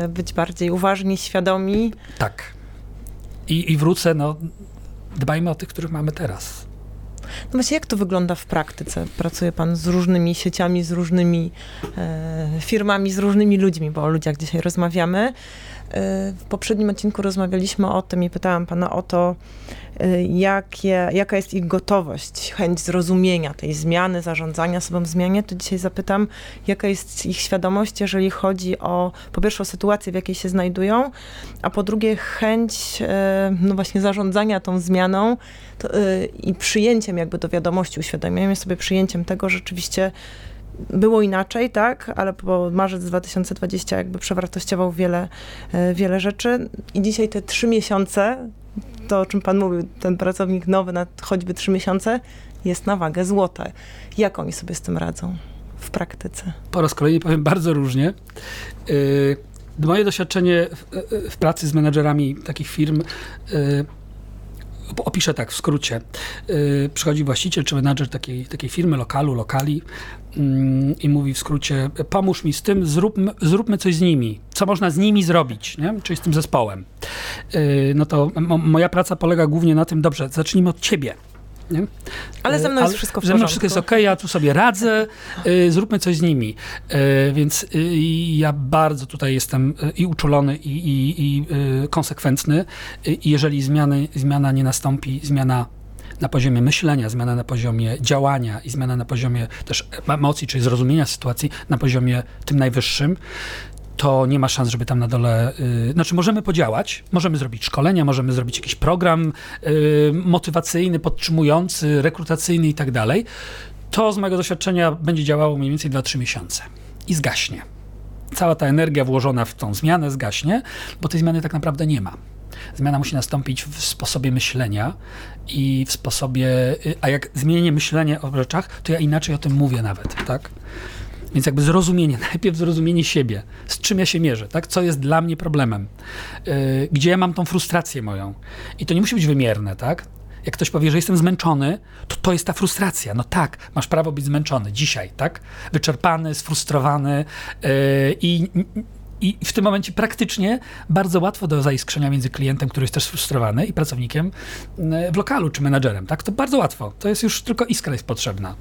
y, być bardziej uważni, świadomi. Tak. I, i wrócę, no, dbajmy o tych, których mamy teraz. No właśnie, jak to wygląda w praktyce? Pracuje pan z różnymi sieciami, z różnymi e, firmami, z różnymi ludźmi, bo o ludziach dzisiaj rozmawiamy. W poprzednim odcinku rozmawialiśmy o tym i pytałam pana o to, y, jakie, jaka jest ich gotowość, chęć zrozumienia tej zmiany, zarządzania sobą zmianie. To dzisiaj zapytam, jaka jest ich świadomość, jeżeli chodzi o po pierwsze o sytuację, w jakiej się znajdują, a po drugie chęć y, no właśnie zarządzania tą zmianą to, y, i przyjęciem jakby do wiadomości, uświadamianiem sobie przyjęciem tego, że rzeczywiście było inaczej, tak, ale po marzec 2020 jakby przewartościował wiele, e, wiele rzeczy i dzisiaj te trzy miesiące, to o czym pan mówił, ten pracownik nowy na choćby trzy miesiące, jest na wagę złote. Jak oni sobie z tym radzą w praktyce? Po raz kolejny powiem bardzo różnie. Yy, moje doświadczenie w, w, pracy z menedżerami takich firm opiszę tak w skrócie. Yy, przychodzi właściciel czy menadżer takiej, takiej firmy, lokalu, lokali yy, i mówi w skrócie, pomóż mi z tym, zróbmy, zróbmy coś z nimi. Co można z nimi zrobić, nie? czyli z tym zespołem. Yy, no to moja praca polega głównie na tym, dobrze, zacznijmy od ciebie. Nie? Ale ze mną jest wszystko w porządku. Ze mną wszystko jest ok, ja tu sobie radzę, y, zróbmy coś z nimi. Y, więc y, ja bardzo tutaj jestem i uczulony, i, i, i konsekwentny. I jeżeli zmiany, zmiana nie nastąpi, zmiana na poziomie myślenia, zmiana na poziomie działania i zmiana na poziomie też emocji, czyli zrozumienia sytuacji na poziomie tym najwyższym, to nie ma szans, żeby tam na dole. Yy, znaczy, możemy podziałać, możemy zrobić szkolenia, możemy zrobić jakiś program yy, motywacyjny, podtrzymujący, rekrutacyjny i tak dalej. To z mojego doświadczenia będzie działało mniej więcej 2-3 miesiące i zgaśnie. Cała ta energia włożona w tą zmianę zgaśnie, bo tej zmiany tak naprawdę nie ma. Zmiana musi nastąpić w sposobie myślenia i w sposobie. Y, a jak zmienię myślenie o rzeczach, to ja inaczej o tym mówię nawet, tak? Więc jakby zrozumienie, <laughs> najpierw zrozumienie siebie, z czym ja się mierzę, tak? co jest dla mnie problemem, yy, gdzie ja mam tą frustrację moją. I to nie musi być wymierne, tak? Jak ktoś powie, że jestem zmęczony, to to jest ta frustracja. No tak, masz prawo być zmęczony dzisiaj, tak? Wyczerpany, sfrustrowany yy, i i w tym momencie praktycznie bardzo łatwo do zaiskrzenia między klientem, który jest też sfrustrowany, i pracownikiem w lokalu czy menadżerem. Tak? To bardzo łatwo. To jest już tylko iskra jest potrzebna.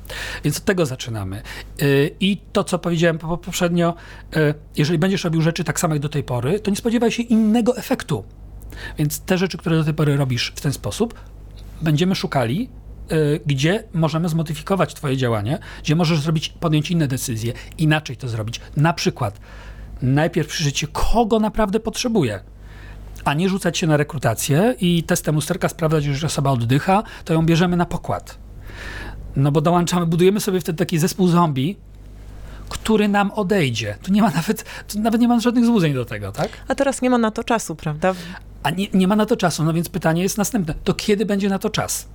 Więc od tego zaczynamy. Y, I to, co powiedziałem poprzednio, y, jeżeli będziesz robił rzeczy tak samo jak do tej pory, to nie spodziewaj się innego efektu. Więc te rzeczy, które do tej pory robisz w ten sposób, będziemy szukali gdzie możemy zmodyfikować Twoje działanie, gdzie możesz zrobić, podjąć inne decyzje, inaczej to zrobić. Na przykład najpierw przyjrzeć kogo naprawdę potrzebuje a nie rzucać się na rekrutację i testem usterka sprawdzać, że osoba oddycha, to ją bierzemy na pokład. No bo dołączamy, budujemy sobie wtedy taki zespół zombie, który nam odejdzie. Tu nie ma nawet, tu nawet nie ma żadnych złudzeń do tego, tak? A teraz nie ma na to czasu, prawda? A nie, nie ma na to czasu, no więc pytanie jest następne. To kiedy będzie na to czas?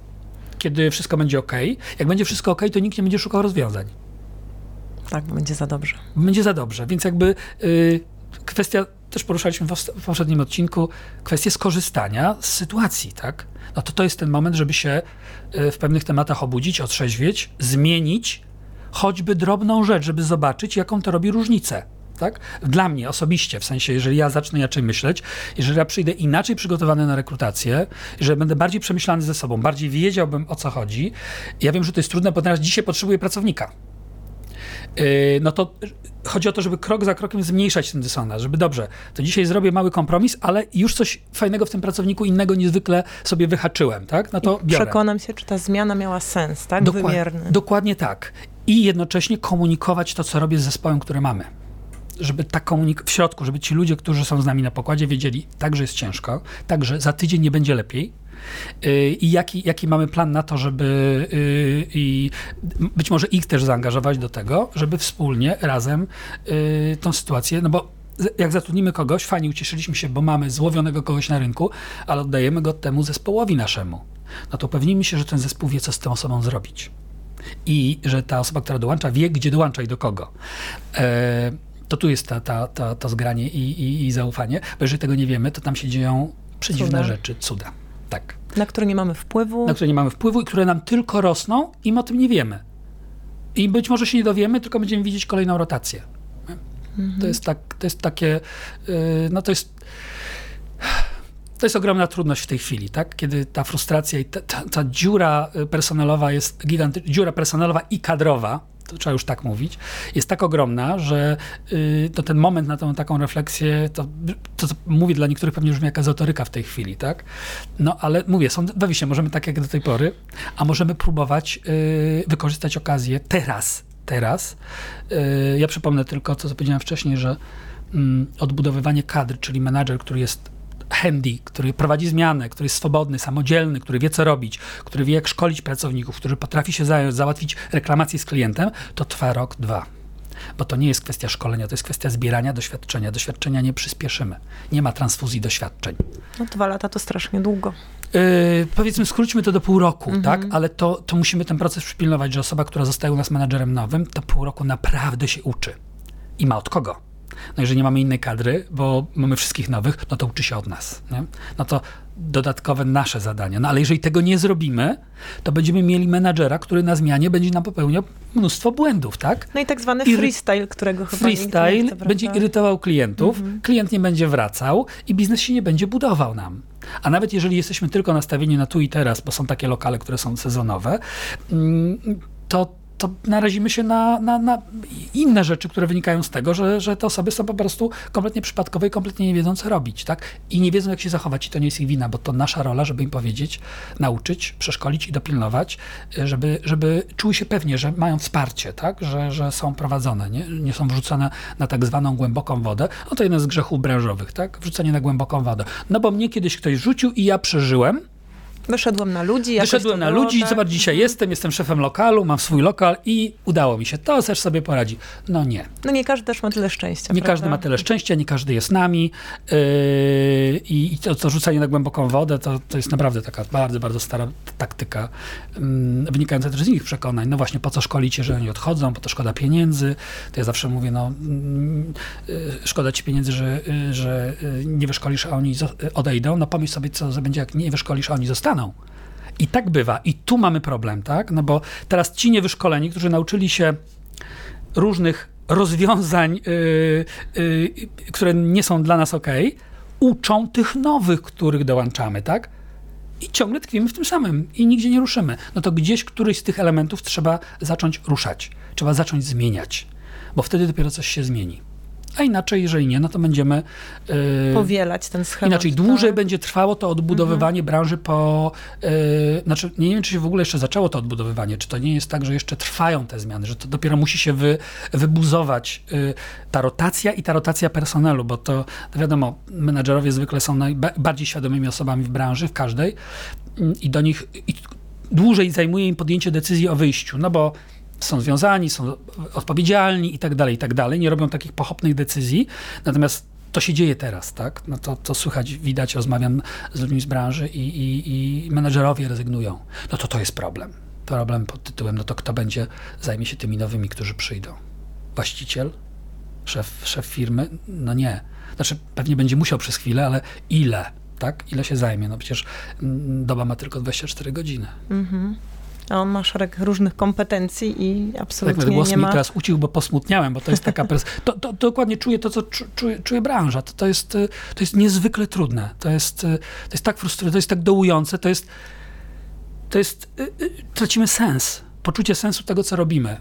Kiedy wszystko będzie ok? Jak będzie wszystko ok, to nikt nie będzie szukał rozwiązań. Tak, będzie za dobrze. Będzie za dobrze, więc jakby y, kwestia, też poruszaliśmy w, poprzednim odcinku, kwestię skorzystania z sytuacji, tak? No to to jest ten moment, żeby się y, w pewnych tematach obudzić, otrzeźwieć, zmienić choćby drobną rzecz, żeby zobaczyć, jaką to robi różnicę. Tak? Dla mnie osobiście, w sensie, jeżeli ja zacznę inaczej myśleć, jeżeli ja przyjdę inaczej przygotowany na rekrutację, jeżeli będę bardziej przemyślany ze sobą, bardziej wiedziałbym o co chodzi, ja wiem, że to jest trudne, bo teraz dzisiaj potrzebuję pracownika. Yy, no to chodzi o to, żeby krok za krokiem zmniejszać ten dysonans, żeby dobrze, to dzisiaj zrobię mały kompromis, ale już coś fajnego w tym pracowniku innego niezwykle sobie wyhaczyłem, tak? No to biorę. Przekonam się, czy ta zmiana miała sens, tak? Dokład- Wymierny. Dokładnie tak. I jednocześnie komunikować to, co robię z zespołem, który mamy. Żeby ta komunik- w środku, żeby ci ludzie, którzy są z nami na pokładzie, wiedzieli, także jest ciężko, także za tydzień nie będzie lepiej. Yy, I jaki, jaki mamy plan na to, żeby yy, i być może ich też zaangażować do tego, żeby wspólnie, razem yy, tą sytuację, no bo jak zatrudnimy kogoś, fajnie ucieszyliśmy się, bo mamy złowionego kogoś na rynku, ale oddajemy go temu zespołowi naszemu. No to upewnijmy się, że ten zespół wie, co z tą osobą zrobić i że ta osoba, która dołącza, wie, gdzie dołącza i do kogo. E, to tu jest ta, ta, ta, to zgranie i, i, i zaufanie, bo jeżeli tego nie wiemy, to tam się dzieją przedziwne Cuda. rzeczy, cuda. Tak. Na które nie mamy wpływu. Na które nie mamy wpływu i które nam tylko rosną i my o tym nie wiemy. I być może się nie dowiemy, tylko będziemy widzieć kolejną rotację. To jest tak, to jest takie, yy, no to jest to jest ogromna trudność w tej chwili, tak? Kiedy ta frustracja i ta, ta, ta dziura y, personalowa jest gigantyczna, dziura personalowa i kadrowa, to trzeba już tak mówić, jest tak ogromna, że y, to ten moment na tą taką refleksję, to, to, co mówię dla niektórych pewnie brzmi jak ezoteryka w tej chwili, tak? No ale mówię, są dwa wyjścia, możemy tak jak do tej pory, a możemy próbować y, wykorzystać okazję teraz, teraz. Y, ja przypomnę tylko, co powiedziałem wcześniej, że mm, odbudowywanie kadr, czyli menadżer, który jest handy, który prowadzi zmianę, który jest swobodny, samodzielny, który wie co robić, który wie jak szkolić pracowników, który potrafi się zająć, załatwić reklamację z klientem, to trwa rok, dwa. Bo to nie jest kwestia szkolenia, to jest kwestia zbierania doświadczenia. Doświadczenia nie przyspieszymy. Nie ma transfuzji doświadczeń. No dwa lata to strasznie długo. Yy, powiedzmy, skróćmy to do pół roku, tak? Ale to, to musimy ten proces przypilnować, że osoba, która zostaje u nas menadżerem nowym, to pół roku naprawdę się uczy. I ma od kogo. No jeżeli nie mamy innej kadry, bo mamy wszystkich nowych, no to uczy się od nas. Nie? No to dodatkowe nasze zadania. No ale jeżeli tego nie zrobimy, to będziemy mieli menadżera, który na zmianie będzie nam popełniał mnóstwo błędów, tak? No i tak zwany freestyle, którego chyba nikt nie Freestyle chce, będzie irytował klientów, klient nie będzie wracał i biznes się nie będzie budował nam. A nawet jeżeli jesteśmy tylko nastawieni na tu i teraz, bo są takie lokale, które są sezonowe, mm, to, to narazimy się na, na, na inne rzeczy, które wynikają z tego, że, że te osoby są po prostu kompletnie przypadkowe i kompletnie nie wiedzą, co robić, tak? I nie wiedzą, jak się zachować i to nie jest ich wina, bo to nasza rola, żeby im powiedzieć, nauczyć, przeszkolić i dopilnować, żeby, żeby czuły się pewnie, że mają wsparcie, tak? Że, że są prowadzone, nie? nie są wrzucone na tak zwaną głęboką wodę. No to jeden z grzechów branżowych, tak? Wrzucenie na głęboką wodę. No bo mnie kiedyś ktoś rzucił i ja przeżyłem, Wyszedłem na ludzi. Wyszedłem na było, ludzi, tak? zobacz, dzisiaj jestem, jestem szefem lokalu, mam swój lokal i udało mi się. To też sobie poradzi. No nie. No nie każdy też ma tyle szczęścia. Nie prawda? każdy ma tyle szczęścia, nie każdy jest nami yy, i to, to rzucanie na głęboką wodę to, to jest naprawdę taka bardzo, bardzo stara taktyka, ym, wynikająca też z innych przekonań. No właśnie, po co szkolicie, że oni odchodzą, po to szkoda pieniędzy. To ja zawsze mówię, no yy, szkoda ci pieniędzy, że, yy, że yy, nie wyszkolisz, a oni yy, odejdą. No pomyśl sobie, co będzie, jak nie wyszkolisz, a oni zostaną. I tak bywa. I tu mamy problem, tak? No bo teraz ci niewyszkoleni, którzy nauczyli się różnych rozwiązań, yy, yy, które nie są dla nas ok, uczą tych nowych, których dołączamy, tak? I ciągle tkwimy w tym samym i nigdzie nie ruszymy. No to gdzieś któryś z tych elementów trzeba zacząć ruszać, trzeba zacząć zmieniać, bo wtedy dopiero coś się zmieni. A inaczej, jeżeli nie, no to będziemy. Yy, Powielać ten schemat. Inaczej, dłużej tak? będzie trwało to odbudowywanie branży po. Yy, znaczy, nie wiem, czy się w ogóle jeszcze zaczęło to odbudowywanie, czy to nie jest tak, że jeszcze trwają te zmiany, że to dopiero musi się wy, wybuzować yy, ta rotacja i ta rotacja personelu, bo to, to wiadomo, menadżerowie zwykle są najbardziej świadomymi osobami w branży, w każdej, yy, i do nich i dłużej zajmuje im podjęcie decyzji o wyjściu, no bo są związani, są odpowiedzialni i tak dalej, i tak dalej. Nie robią takich pochopnych decyzji. Natomiast to się dzieje teraz, tak? No to, to słychać, widać, rozmawiam z ludźmi z branży i, i, i menedżerowie rezygnują. No to to jest problem. Problem pod tytułem, no to kto będzie, zajmie się tymi nowymi, którzy przyjdą. właściciel, szef, szef firmy? No nie. Znaczy, pewnie będzie musiał przez chwilę, ale ile? Tak? Ile się zajmie? No przecież mm, doba ma tylko 24 godziny. Mhm. A on ma szereg różnych kompetencji i Tak, absolutnie ten głos nie mi ma... teraz ucił, bo posmutniałem, bo to jest taka... Pers- to, to, to dokładnie czuję to, co czu- czuje, czuje branża. To, to, jest, y, to jest niezwykle trudne. To jest, y, to jest tak frustrujące, to jest tak dołujące, to jest... To jest... y, Tracimy sens. Poczucie sensu tego, co robimy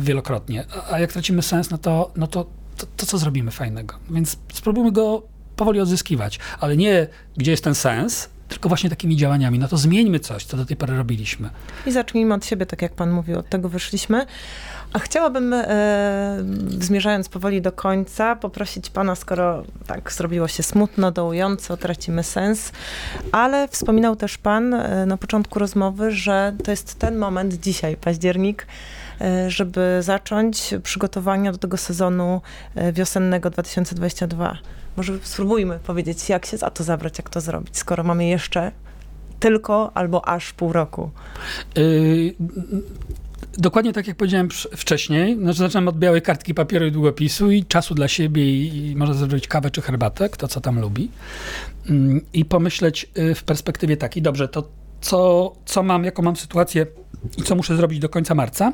wielokrotnie. A- A jak tracimy sens, no to, no to, to, to co zrobimy fajnego? Więc spróbujmy go powoli odzyskiwać. Ale nie, gdzie jest ten sens, tylko właśnie takimi działaniami. No to zmieńmy coś, co do tej pory robiliśmy. I zacznijmy od siebie, tak jak pan mówił, od tego wyszliśmy. A chciałabym, e, zmierzając powoli do końca, poprosić pana, skoro tak zrobiło się smutno, dołująco, tracimy sens, ale wspominał też pan e, na początku rozmowy, że to jest ten moment, dzisiaj, październik, e, żeby zacząć przygotowania do tego sezonu e, wiosennego 2022. Może spróbujmy powiedzieć, jak się za to zabrać, jak to zrobić, skoro mamy jeszcze tylko albo aż pół roku. Yy, Dokładnie tak jak powiedziałem wcześniej, znaczy zaczynam od białej kartki papieru i długopisu i czasu dla siebie i, i można zrobić kawę czy herbatę, kto co tam lubi. Ym, I pomyśleć y, w perspektywie takiej, dobrze, to co, co mam, jaką mam sytuację i co muszę zrobić do końca marca.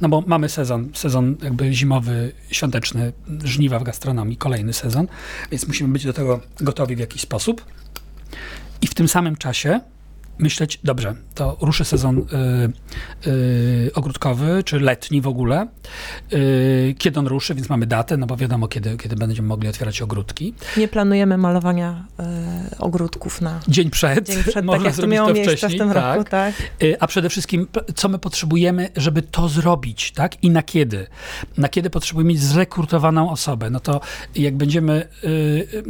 No bo mamy sezon, sezon jakby zimowy, świąteczny, żniwa w gastronomii, kolejny sezon, więc musimy być do tego gotowi w jakiś sposób. I w tym samym czasie myśleć, dobrze, to ruszy sezon y, y, ogródkowy, czy letni w ogóle. Y, kiedy on ruszy, więc mamy datę, no bo wiadomo, kiedy, kiedy będziemy mogli otwierać ogródki. Nie planujemy malowania e, ogródków na Dzień przed, dzień przed, tak <laughs> można jak to miało to miejsce wcześniej. w tym tak. roku, tak? Y, A przede wszystkim, co my potrzebujemy, żeby to zrobić, tak? I na kiedy? Na kiedy potrzebujemy mieć zrekrutowaną osobę? No to jak będziemy y, y,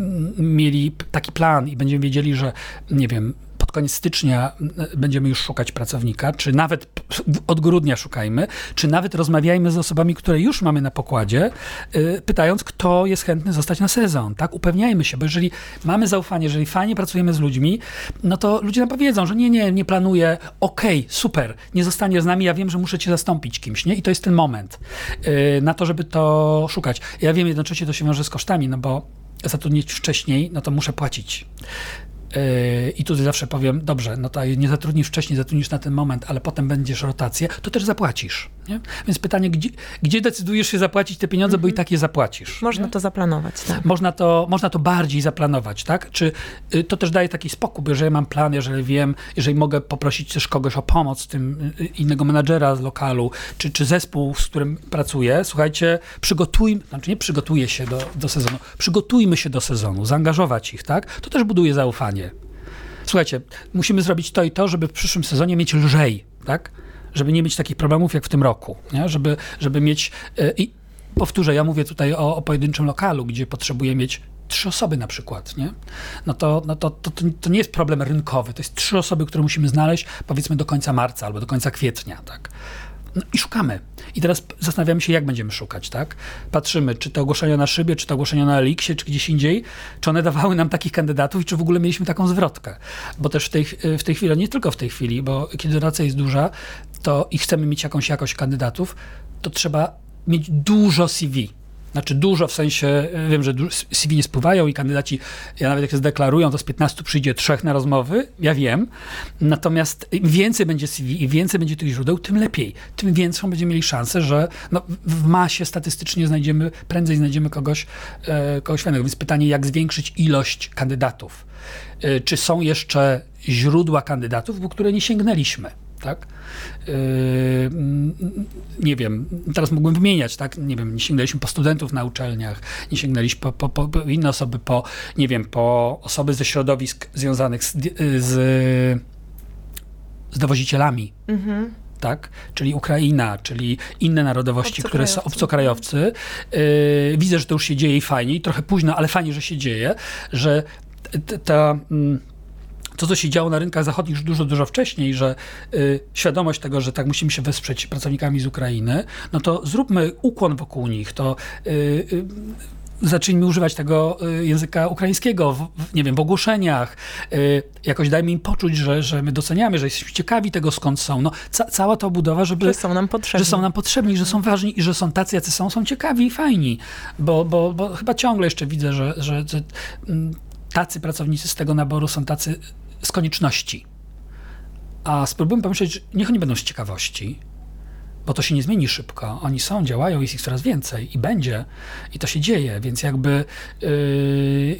mieli taki plan i będziemy wiedzieli, że nie wiem, koniec stycznia y, będziemy już szukać pracownika, czy nawet od grudnia szukajmy, czy nawet rozmawiajmy z osobami, które już mamy na pokładzie, y, pytając, kto jest chętny zostać na sezon, tak? Upewniajmy się, bo jeżeli mamy zaufanie, jeżeli fajnie pracujemy z ludźmi, no to ludzie nam powiedzą, że nie, nie, nie planuję, okej, super, nie zostanie z nami, ja wiem, że muszę cię zastąpić kimś, nie? I to jest ten moment y, na to, żeby to szukać. Ja wiem, jednocześnie to się wiąże z kosztami, no bo zatrudnić wcześniej, no to muszę płacić. Yy, I tutaj zawsze powiem, dobrze, no to nie zatrudnisz wcześniej, zatrudnisz na ten moment, ale potem będziesz rotację, to też zapłacisz. Nie? Więc pytanie, gdzie, gdzie decydujesz się zapłacić te pieniądze, bo i tak je zapłacisz. Można nie? to zaplanować, tak. Można to, można to bardziej zaplanować, tak? Czy y, to też daje taki spokój, bo jeżeli mam plan, jeżeli wiem, jeżeli mogę poprosić też kogoś o pomoc, tym y, innego menadżera z lokalu, czy, czy zespół, z którym pracuję, słuchajcie, przygotujmy, znaczy nie przygotuję się do, do sezonu, przygotujmy się do sezonu, zaangażować ich, tak? To też buduje zaufanie. Słuchajcie, musimy zrobić to i to, żeby w przyszłym sezonie mieć lżej, tak? Żeby nie mieć takich problemów jak w tym roku, nie? Żeby, żeby mieć... y, I powtórzę, ja mówię tutaj o, o pojedynczym lokalu, gdzie potrzebuję mieć trzy osoby na przykład, nie? No to, no to, to, to nie jest problem rynkowy, to jest trzy osoby, które musimy znaleźć powiedzmy do końca marca albo do końca kwietnia, tak? No i szukamy. I teraz zastanawiamy się, jak będziemy szukać, tak? Patrzymy, czy te ogłoszenia na szybie, czy te ogłoszenia na Eliksie, czy gdzieś indziej, czy one dawały nam takich kandydatów i czy w ogóle mieliśmy taką zwrotkę. Bo też w tej, w tej chwili, nie tylko w tej chwili, bo kiedy racja jest duża, to i chcemy mieć jakąś jakość kandydatów, to trzeba mieć dużo CV. Znaczy dużo w sensie, y, wiem, że CV nie spływają i kandydaci, ja nawet jak się zdeklarują, to z 15 przyjdzie trzech na rozmowy, ja wiem. Natomiast im więcej będzie CV i więcej będzie tych źródeł, tym lepiej. Tym większą będziemy mieli szansę, że no, w masie statystycznie znajdziemy, prędzej znajdziemy kogoś, e, kogoś fajnego. Więc pytanie, jak zwiększyć ilość kandydatów? E, czy są jeszcze źródła kandydatów, po które nie sięgnęliśmy? Tak? Yy, mm, nie wiem, teraz mógłbym wymieniać, tak? Nie wiem, nie sięgnęliśmy po studentów na uczelniach, nie sięgnęliśmy po, po, po, inne osoby, po, nie wiem, po osoby ze środowisk związanych z, z, z dowozicielami, Mhm. tak? Czyli Ukraina, czyli inne narodowości, które są Obcokrajowcy. Yy, widzę, że to już się dzieje i fajnie, i trochę późno, ale fajnie, że się dzieje, że t- t- ta. To, co się działo na rynkach zachodnich już dużo, dużo wcześniej, że y, świadomość tego, że tak musimy się wesprzeć pracownikami z Ukrainy, no to zróbmy ukłon wokół nich, to y, y, zacznijmy używać tego y, języka ukraińskiego, w, nie wiem, w ogłoszeniach, y, jakoś dajmy im poczuć, że, że my doceniamy, że jesteśmy ciekawi tego, skąd są. No, ca, cała ta obudowa, żeby... Że są nam potrzebni. Że są nam potrzebni, że są ważni i że są tacy, jacy są, są ciekawi i fajni. Bo, bo, bo chyba ciągle jeszcze widzę, że, że, że mm, tacy pracownicy z tego naboru są tacy z konieczności. A spróbujmy pomyśleć, niech oni będą z ciekawości, bo to się nie zmieni szybko. Oni są, działają, jest ich coraz więcej i będzie. I to się dzieje, więc jakby yy,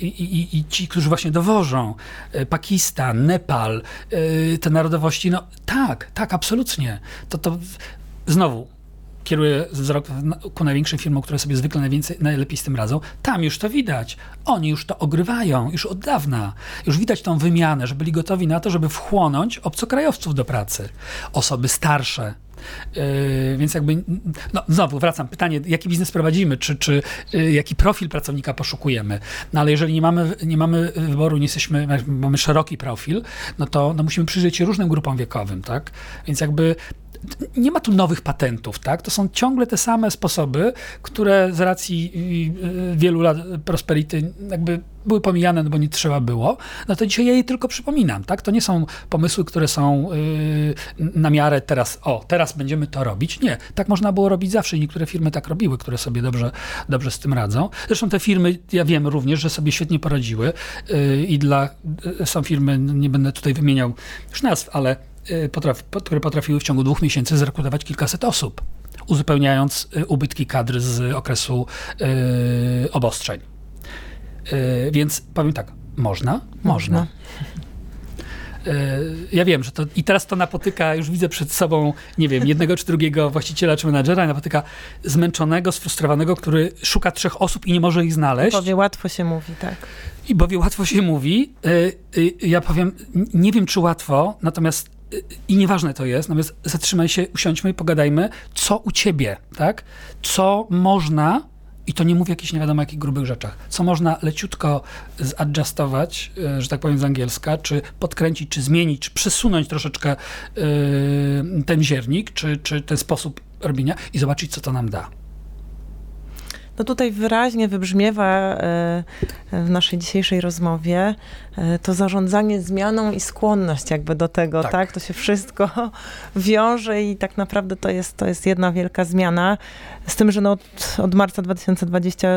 i, i, ci, którzy właśnie dowożą, yy, Pakistan, Nepal, yy, te narodowości, no tak, tak, absolutnie. To, to znowu, kieruję wzrok ku największym firmom, które sobie zwykle najwięcej, najlepiej z tym radzą, tam już to widać. Oni już to ogrywają, już od dawna. Już widać tą wymianę, że byli gotowi na to, żeby wchłonąć obcokrajowców do pracy. Osoby starsze, Yy, więc jakby, no znowu wracam, pytanie, jaki biznes prowadzimy, czy, czy yy, jaki profil pracownika poszukujemy. No ale jeżeli nie mamy, nie mamy wyboru, nie jesteśmy, mamy szeroki profil, no to no, musimy przyjrzeć się różnym grupom wiekowym, tak? Więc jakby nie ma tu nowych patentów, tak? To są ciągle te same sposoby, które z racji y, wielu lat prosperity jakby były pomijane, no bo nie trzeba było, no to dzisiaj ja jej tylko przypominam, tak? To nie są pomysły, które są yy, na miarę teraz, o, teraz będziemy to robić. Nie, tak można było robić zawsze i niektóre firmy tak robiły, które sobie dobrze, dobrze z tym radzą. Zresztą te firmy, ja wiem również, że sobie świetnie poradziły yy, i dla, yy, są firmy, nie będę tutaj wymieniał już nazw, ale Y, potraf, które potrafiły w ciągu dwóch miesięcy zrekrutować kilkaset osób, uzupełniając y, ubytki kadry z okresu yy, obostrzeń. Yy, więc powiem tak, można? Można. Ja wiem, że to i teraz to napotyka, już widzę przed sobą, nie wiem, jednego czy drugiego właściciela czy menadżera, napotyka zmęczonego, sfrustrowanego, który szuka trzech osób i nie może ich znaleźć. Powie, łatwo się mówi, tak. I bowie łatwo się mówi. Ja powiem, nie wiem czy łatwo, natomiast i nieważne to jest, natomiast zatrzymaj się, usiądźmy i pogadajmy, co u ciebie, tak? Co można, i to nie mówię o jakichś nie wiadomo jakich grubych rzeczach, co można leciutko zadjustować, e, że tak powiem z angielska, czy podkręcić, czy zmienić, czy przesunąć troszeczkę yy, ten ziernik, czy, czy ten sposób robienia i zobaczyć, co to nam da. No tutaj wyraźnie wybrzmiewa e, w naszej dzisiejszej rozmowie to zarządzanie zmianą i skłonność jakby do tego, tak? tak? To się wszystko <laughs> wiąże i tak naprawdę to jest, to jest jedna wielka zmiana. Z tym, że no od, od marca 2020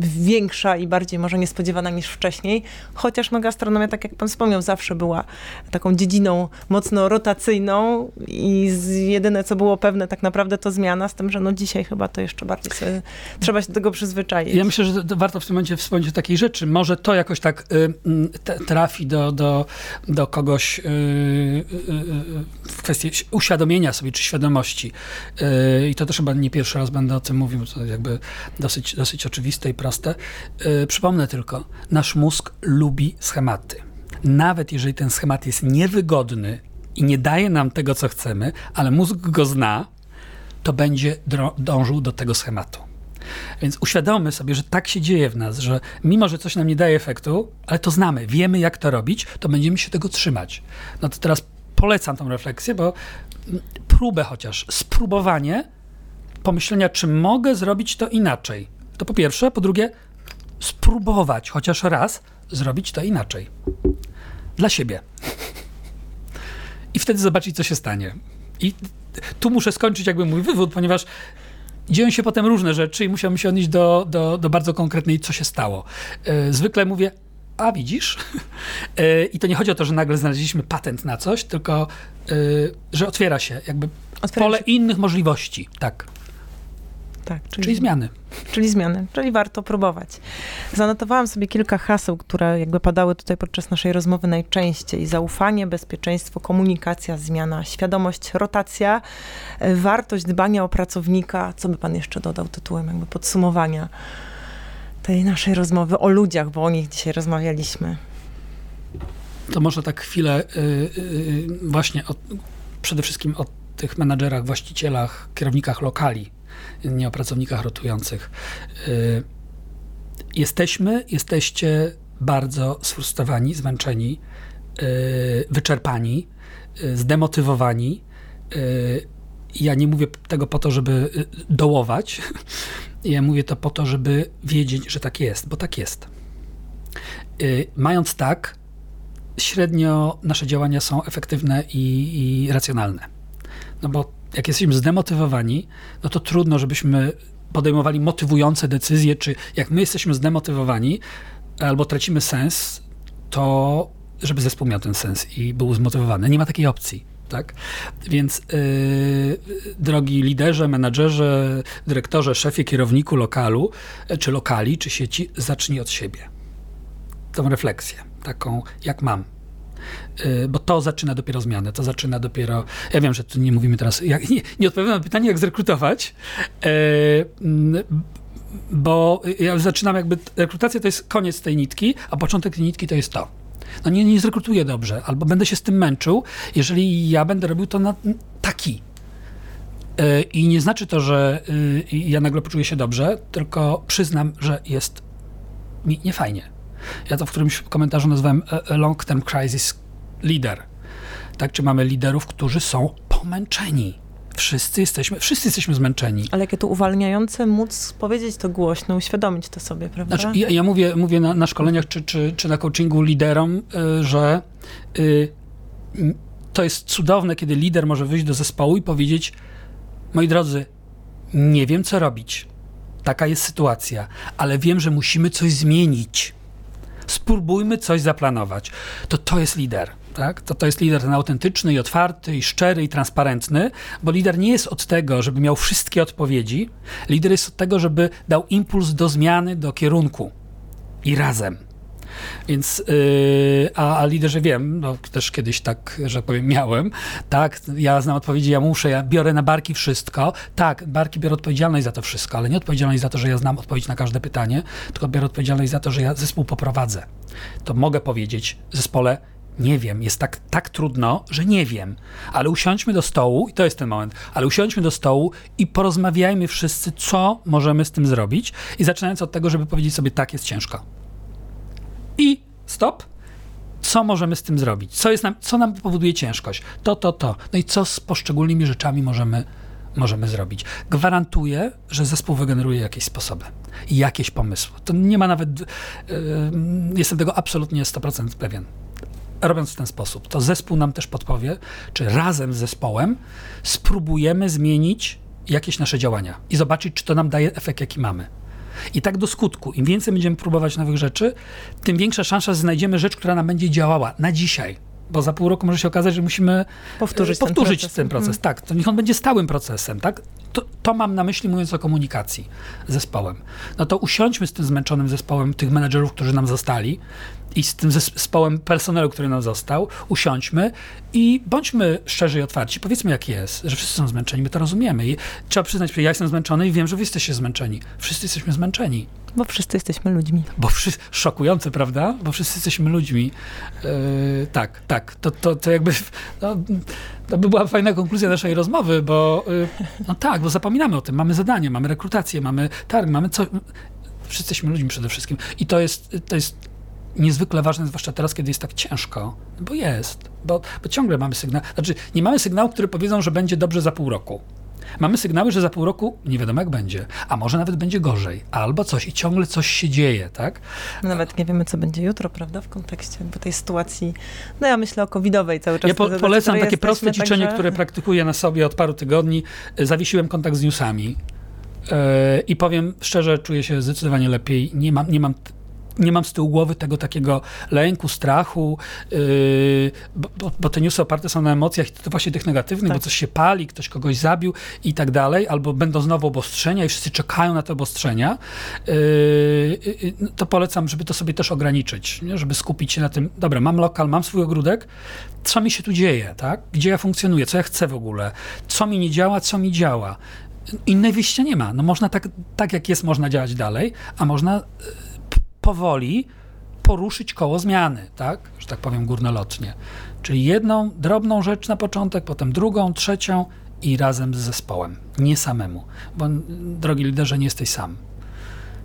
większa i bardziej może niespodziewana niż wcześniej, chociaż no gastronomia, tak jak pan wspomniał, zawsze była taką dziedziną mocno rotacyjną i jedyne, co było pewne tak naprawdę to zmiana, z tym, że no dzisiaj chyba to jeszcze bardziej sobie, trzeba się do tego przyzwyczaić. Ja myślę, że warto w tym momencie wspomnieć o takiej rzeczy. Może to jakoś tak y, y trafi do, do, do kogoś y, y, y, w kwestii uświadomienia sobie, czy świadomości. I to też chyba nie pierwszy raz będę o tym mówił, to jakby dosyć, dosyć oczywiste i proste. Przypomnę tylko, nasz mózg lubi schematy. Nawet jeżeli ten schemat jest niewygodny i nie daje nam tego, co chcemy, ale mózg go zna, to będzie dążył do tego schematu. Więc uświadommy sobie, że tak się dzieje w nas, że mimo, że coś nam nie daje efektu, ale to znamy, wiemy jak to robić, to będziemy się tego trzymać. No to teraz polecam tą refleksję, bo próbę chociaż, spróbowanie pomyślenia, czy mogę zrobić to inaczej. To po pierwsze, po drugie, spróbować chociaż raz zrobić to inaczej. Dla siebie. <laughs> I wtedy zobaczyć, co się stanie. I tu muszę skończyć jakby mój wywód, ponieważ dzieją się potem różne rzeczy i musiałbym się odnieść do, do, do bardzo konkretnej, co się stało. E, zwykle mówię, a widzisz? <laughs> E, I to nie chodzi o to, że nagle znaleźliśmy patent na coś, tylko e, że otwiera się jakby otwiera pole się. innych możliwości. Tak. Tak, czyli, czyli, zmiany. Czyli zmiany, czyli warto próbować. Zanotowałam sobie kilka haseł, które jakby padały tutaj podczas naszej rozmowy najczęściej. Zaufanie, bezpieczeństwo, komunikacja, zmiana, świadomość, rotacja, e, wartość dbania o pracownika. Co by pan jeszcze dodał tytułem jakby podsumowania tej naszej rozmowy o ludziach, bo o nich dzisiaj rozmawialiśmy. To może tak chwilę yy, yy, właśnie o, przede wszystkim o tych menadżerach, właścicielach, kierownikach lokali nie o pracownikach rotujących. Y, jesteśmy, jesteście bardzo sfrustrowani, zmęczeni, y, wyczerpani, y, zdemotywowani. Ja nie mówię tego po to, żeby dołować. <laughs> Ja mówię to po to, żeby wiedzieć, że tak jest, bo tak jest. Mając tak, średnio nasze działania są efektywne i, i racjonalne. No bo jak jesteśmy zdemotywowani, no to trudno, żebyśmy podejmowali motywujące decyzje, czy jak my jesteśmy zdemotywowani albo tracimy sens, to żeby zespół miał ten sens i był zmotywowany. Nie ma takiej opcji. Tak? Więc yy, drogi liderze, menadżerze, dyrektorze, szefie, kierowniku lokalu, czy lokali, czy sieci, zacznij od siebie. Tą refleksję, taką jak mam, Y, bo to zaczyna dopiero zmianę, to zaczyna dopiero, ja wiem, że tu nie mówimy teraz, jak, nie, nie odpowiadam na pytanie, jak zrekrutować, mm, bo ja zaczynam jakby, rekrutacja to jest koniec tej nitki, a początek tej nitki to jest to. No nie, nie zrekrutuję dobrze, albo będę się z tym męczył, jeżeli ja będę robił to na taki. E, I nie znaczy to, że y, ja nagle poczuję się dobrze, tylko przyznam, że jest mi niefajnie ja to w którymś komentarzu nazwałem long term crisis leader. Tak, czy mamy liderów, którzy są pomęczeni. Wszyscy jesteśmy, wszyscy jesteśmy zmęczeni. Ale jakie to uwalniające móc powiedzieć to głośno, uświadomić to sobie, prawda? Znaczy, ja, ja mówię, mówię na, na szkoleniach czy, czy, czy na coachingu liderom, y, że y, to jest cudowne, kiedy lider może wyjść do zespołu i powiedzieć: Moi drodzy, nie wiem co robić. Taka jest sytuacja, ale wiem, że musimy coś zmienić spróbujmy coś zaplanować. To to jest lider. Tak? To, to jest lider ten autentyczny i otwarty, i szczery, i transparentny, bo lider nie jest od tego, żeby miał wszystkie odpowiedzi. Lider jest od tego, żeby dał impuls do zmiany, do kierunku. I razem. Więc, yy, a, a liderze wiem, no też kiedyś tak, że powiem, miałem, tak, ja znam odpowiedzi, ja muszę, ja biorę na barki wszystko, tak, barki biorę odpowiedzialność za to wszystko, ale nie odpowiedzialność za to, że ja znam odpowiedź na każde pytanie, tylko biorę odpowiedzialność za to, że ja zespół poprowadzę. To mogę powiedzieć zespole, nie wiem, jest tak, tak trudno, że nie wiem. Ale usiądźmy do stołu, i to jest ten moment, ale usiądźmy do stołu i porozmawiajmy wszyscy, co możemy z tym zrobić. I zaczynając od tego, żeby powiedzieć sobie, tak jest ciężko i stop. Co możemy z tym zrobić? Co, jest nam, co nam powoduje ciężkość? To, to, to. No i co z poszczególnymi rzeczami możemy, możemy zrobić? Gwarantuję, że zespół wygeneruje jakieś sposoby jakieś pomysły. To nie ma nawet. Yy, jestem tego absolutnie 100% pewien. Robiąc w ten sposób, to zespół nam też podpowie, czy razem z zespołem spróbujemy zmienić jakieś nasze działania i zobaczyć, czy to nam daje efekt, jaki mamy. I tak do skutku. Im więcej będziemy próbować nowych rzeczy, tym większa szansa, że znajdziemy rzecz, która nam będzie działała na dzisiaj. Bo za pół roku może się okazać, że musimy powtórzyć, powtórzyć ten proces. Ten proces. Hmm. Tak, to niech on będzie stałym procesem. Tak? To, to, mam na myśli, mówiąc o komunikacji z zespołem. No to usiądźmy z tym zmęczonym zespołem tych menedżerów, którzy nam zostali i z tym zespołem personelu, który nam został, usiądźmy i bądźmy szczerzy i otwarci. Powiedzmy, jak jest, że wszyscy są zmęczeni, my to rozumiemy. I trzeba przyznać, że ja jestem zmęczony i wiem, że wy jesteście zmęczeni. Wszyscy jesteśmy zmęczeni. Bo wszyscy jesteśmy ludźmi. Bo wszyscy, szokujące, prawda? Bo wszyscy jesteśmy ludźmi. Yy, tak, tak. To, to, to jakby, no, to by była fajna konkluzja naszej rozmowy, bo yy, no tak, bo zapominamy o tym. Mamy zadanie, mamy rekrutację, mamy targ, mamy co... Wszyscy jesteśmy ludźmi przede wszystkim. I to jest, to jest niezwykle ważne, zwłaszcza teraz, kiedy jest tak ciężko, bo jest, bo, bo ciągle mamy sygnał, znaczy nie mamy sygnałów, które powiedzą, że będzie dobrze za pół roku. Mamy sygnały, że za pół roku nie wiadomo jak będzie, a może nawet będzie gorzej, albo coś i ciągle coś się dzieje, tak? No nawet nie wiemy, co będzie jutro, prawda, w kontekście tej sytuacji, no ja myślę o covidowej cały czas. Ja po, polecam takie proste ćwiczenie, także... które praktykuję na sobie od paru tygodni. Zawiesiłem kontakt z newsami yy, i powiem szczerze, czuję się zdecydowanie lepiej. Nie mam, nie mam nie mam z tyłu głowy tego takiego lęku, strachu, yy, bo, bo, te newsy oparte są na emocjach, to właśnie tych negatywnych, tak. bo coś się pali, ktoś kogoś zabił i tak dalej, albo będą znowu obostrzenia i wszyscy czekają na te obostrzenia, yy, yy, to polecam, żeby to sobie też ograniczyć, nie? żeby skupić się na tym, dobra, mam lokal, mam swój ogródek, co mi się tu dzieje, tak? Gdzie ja funkcjonuję, co ja chcę w ogóle, co mi nie działa, co mi działa. Innej wyjścia nie ma. No można tak, tak jak jest, można działać dalej, a można yy, powoli poruszyć koło zmiany, tak? Że tak powiem górnolotnie. Czyli jedną drobną rzecz na początek, potem drugą, trzecią i razem z zespołem, nie samemu. Bo drogi liderze, nie jesteś sam.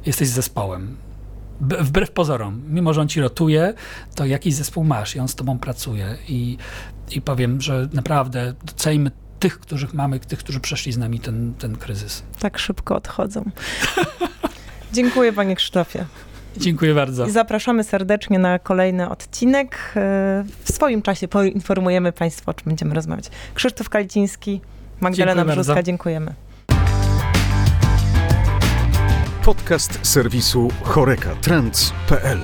Jesteś z zespołem. Wbrew pozorom, mimo że on ci rotuje, to jakiś zespół masz i on z tobą pracuje. I, i powiem, że naprawdę doceńmy tych, których mamy, tych, którzy przeszli z nami ten, ten kryzys. Tak szybko odchodzą. <laughs> Dziękuję panie Krzysztofie. Dziękuję bardzo. Zapraszamy serdecznie na kolejny odcinek. E, W swoim czasie poinformujemy Państwa, o czym będziemy rozmawiać. Krzysztof Kaliciński, Magdalena Dziękuję Brzuska, bardzo. dziękujemy. Podcast serwisu chorekatrends.pl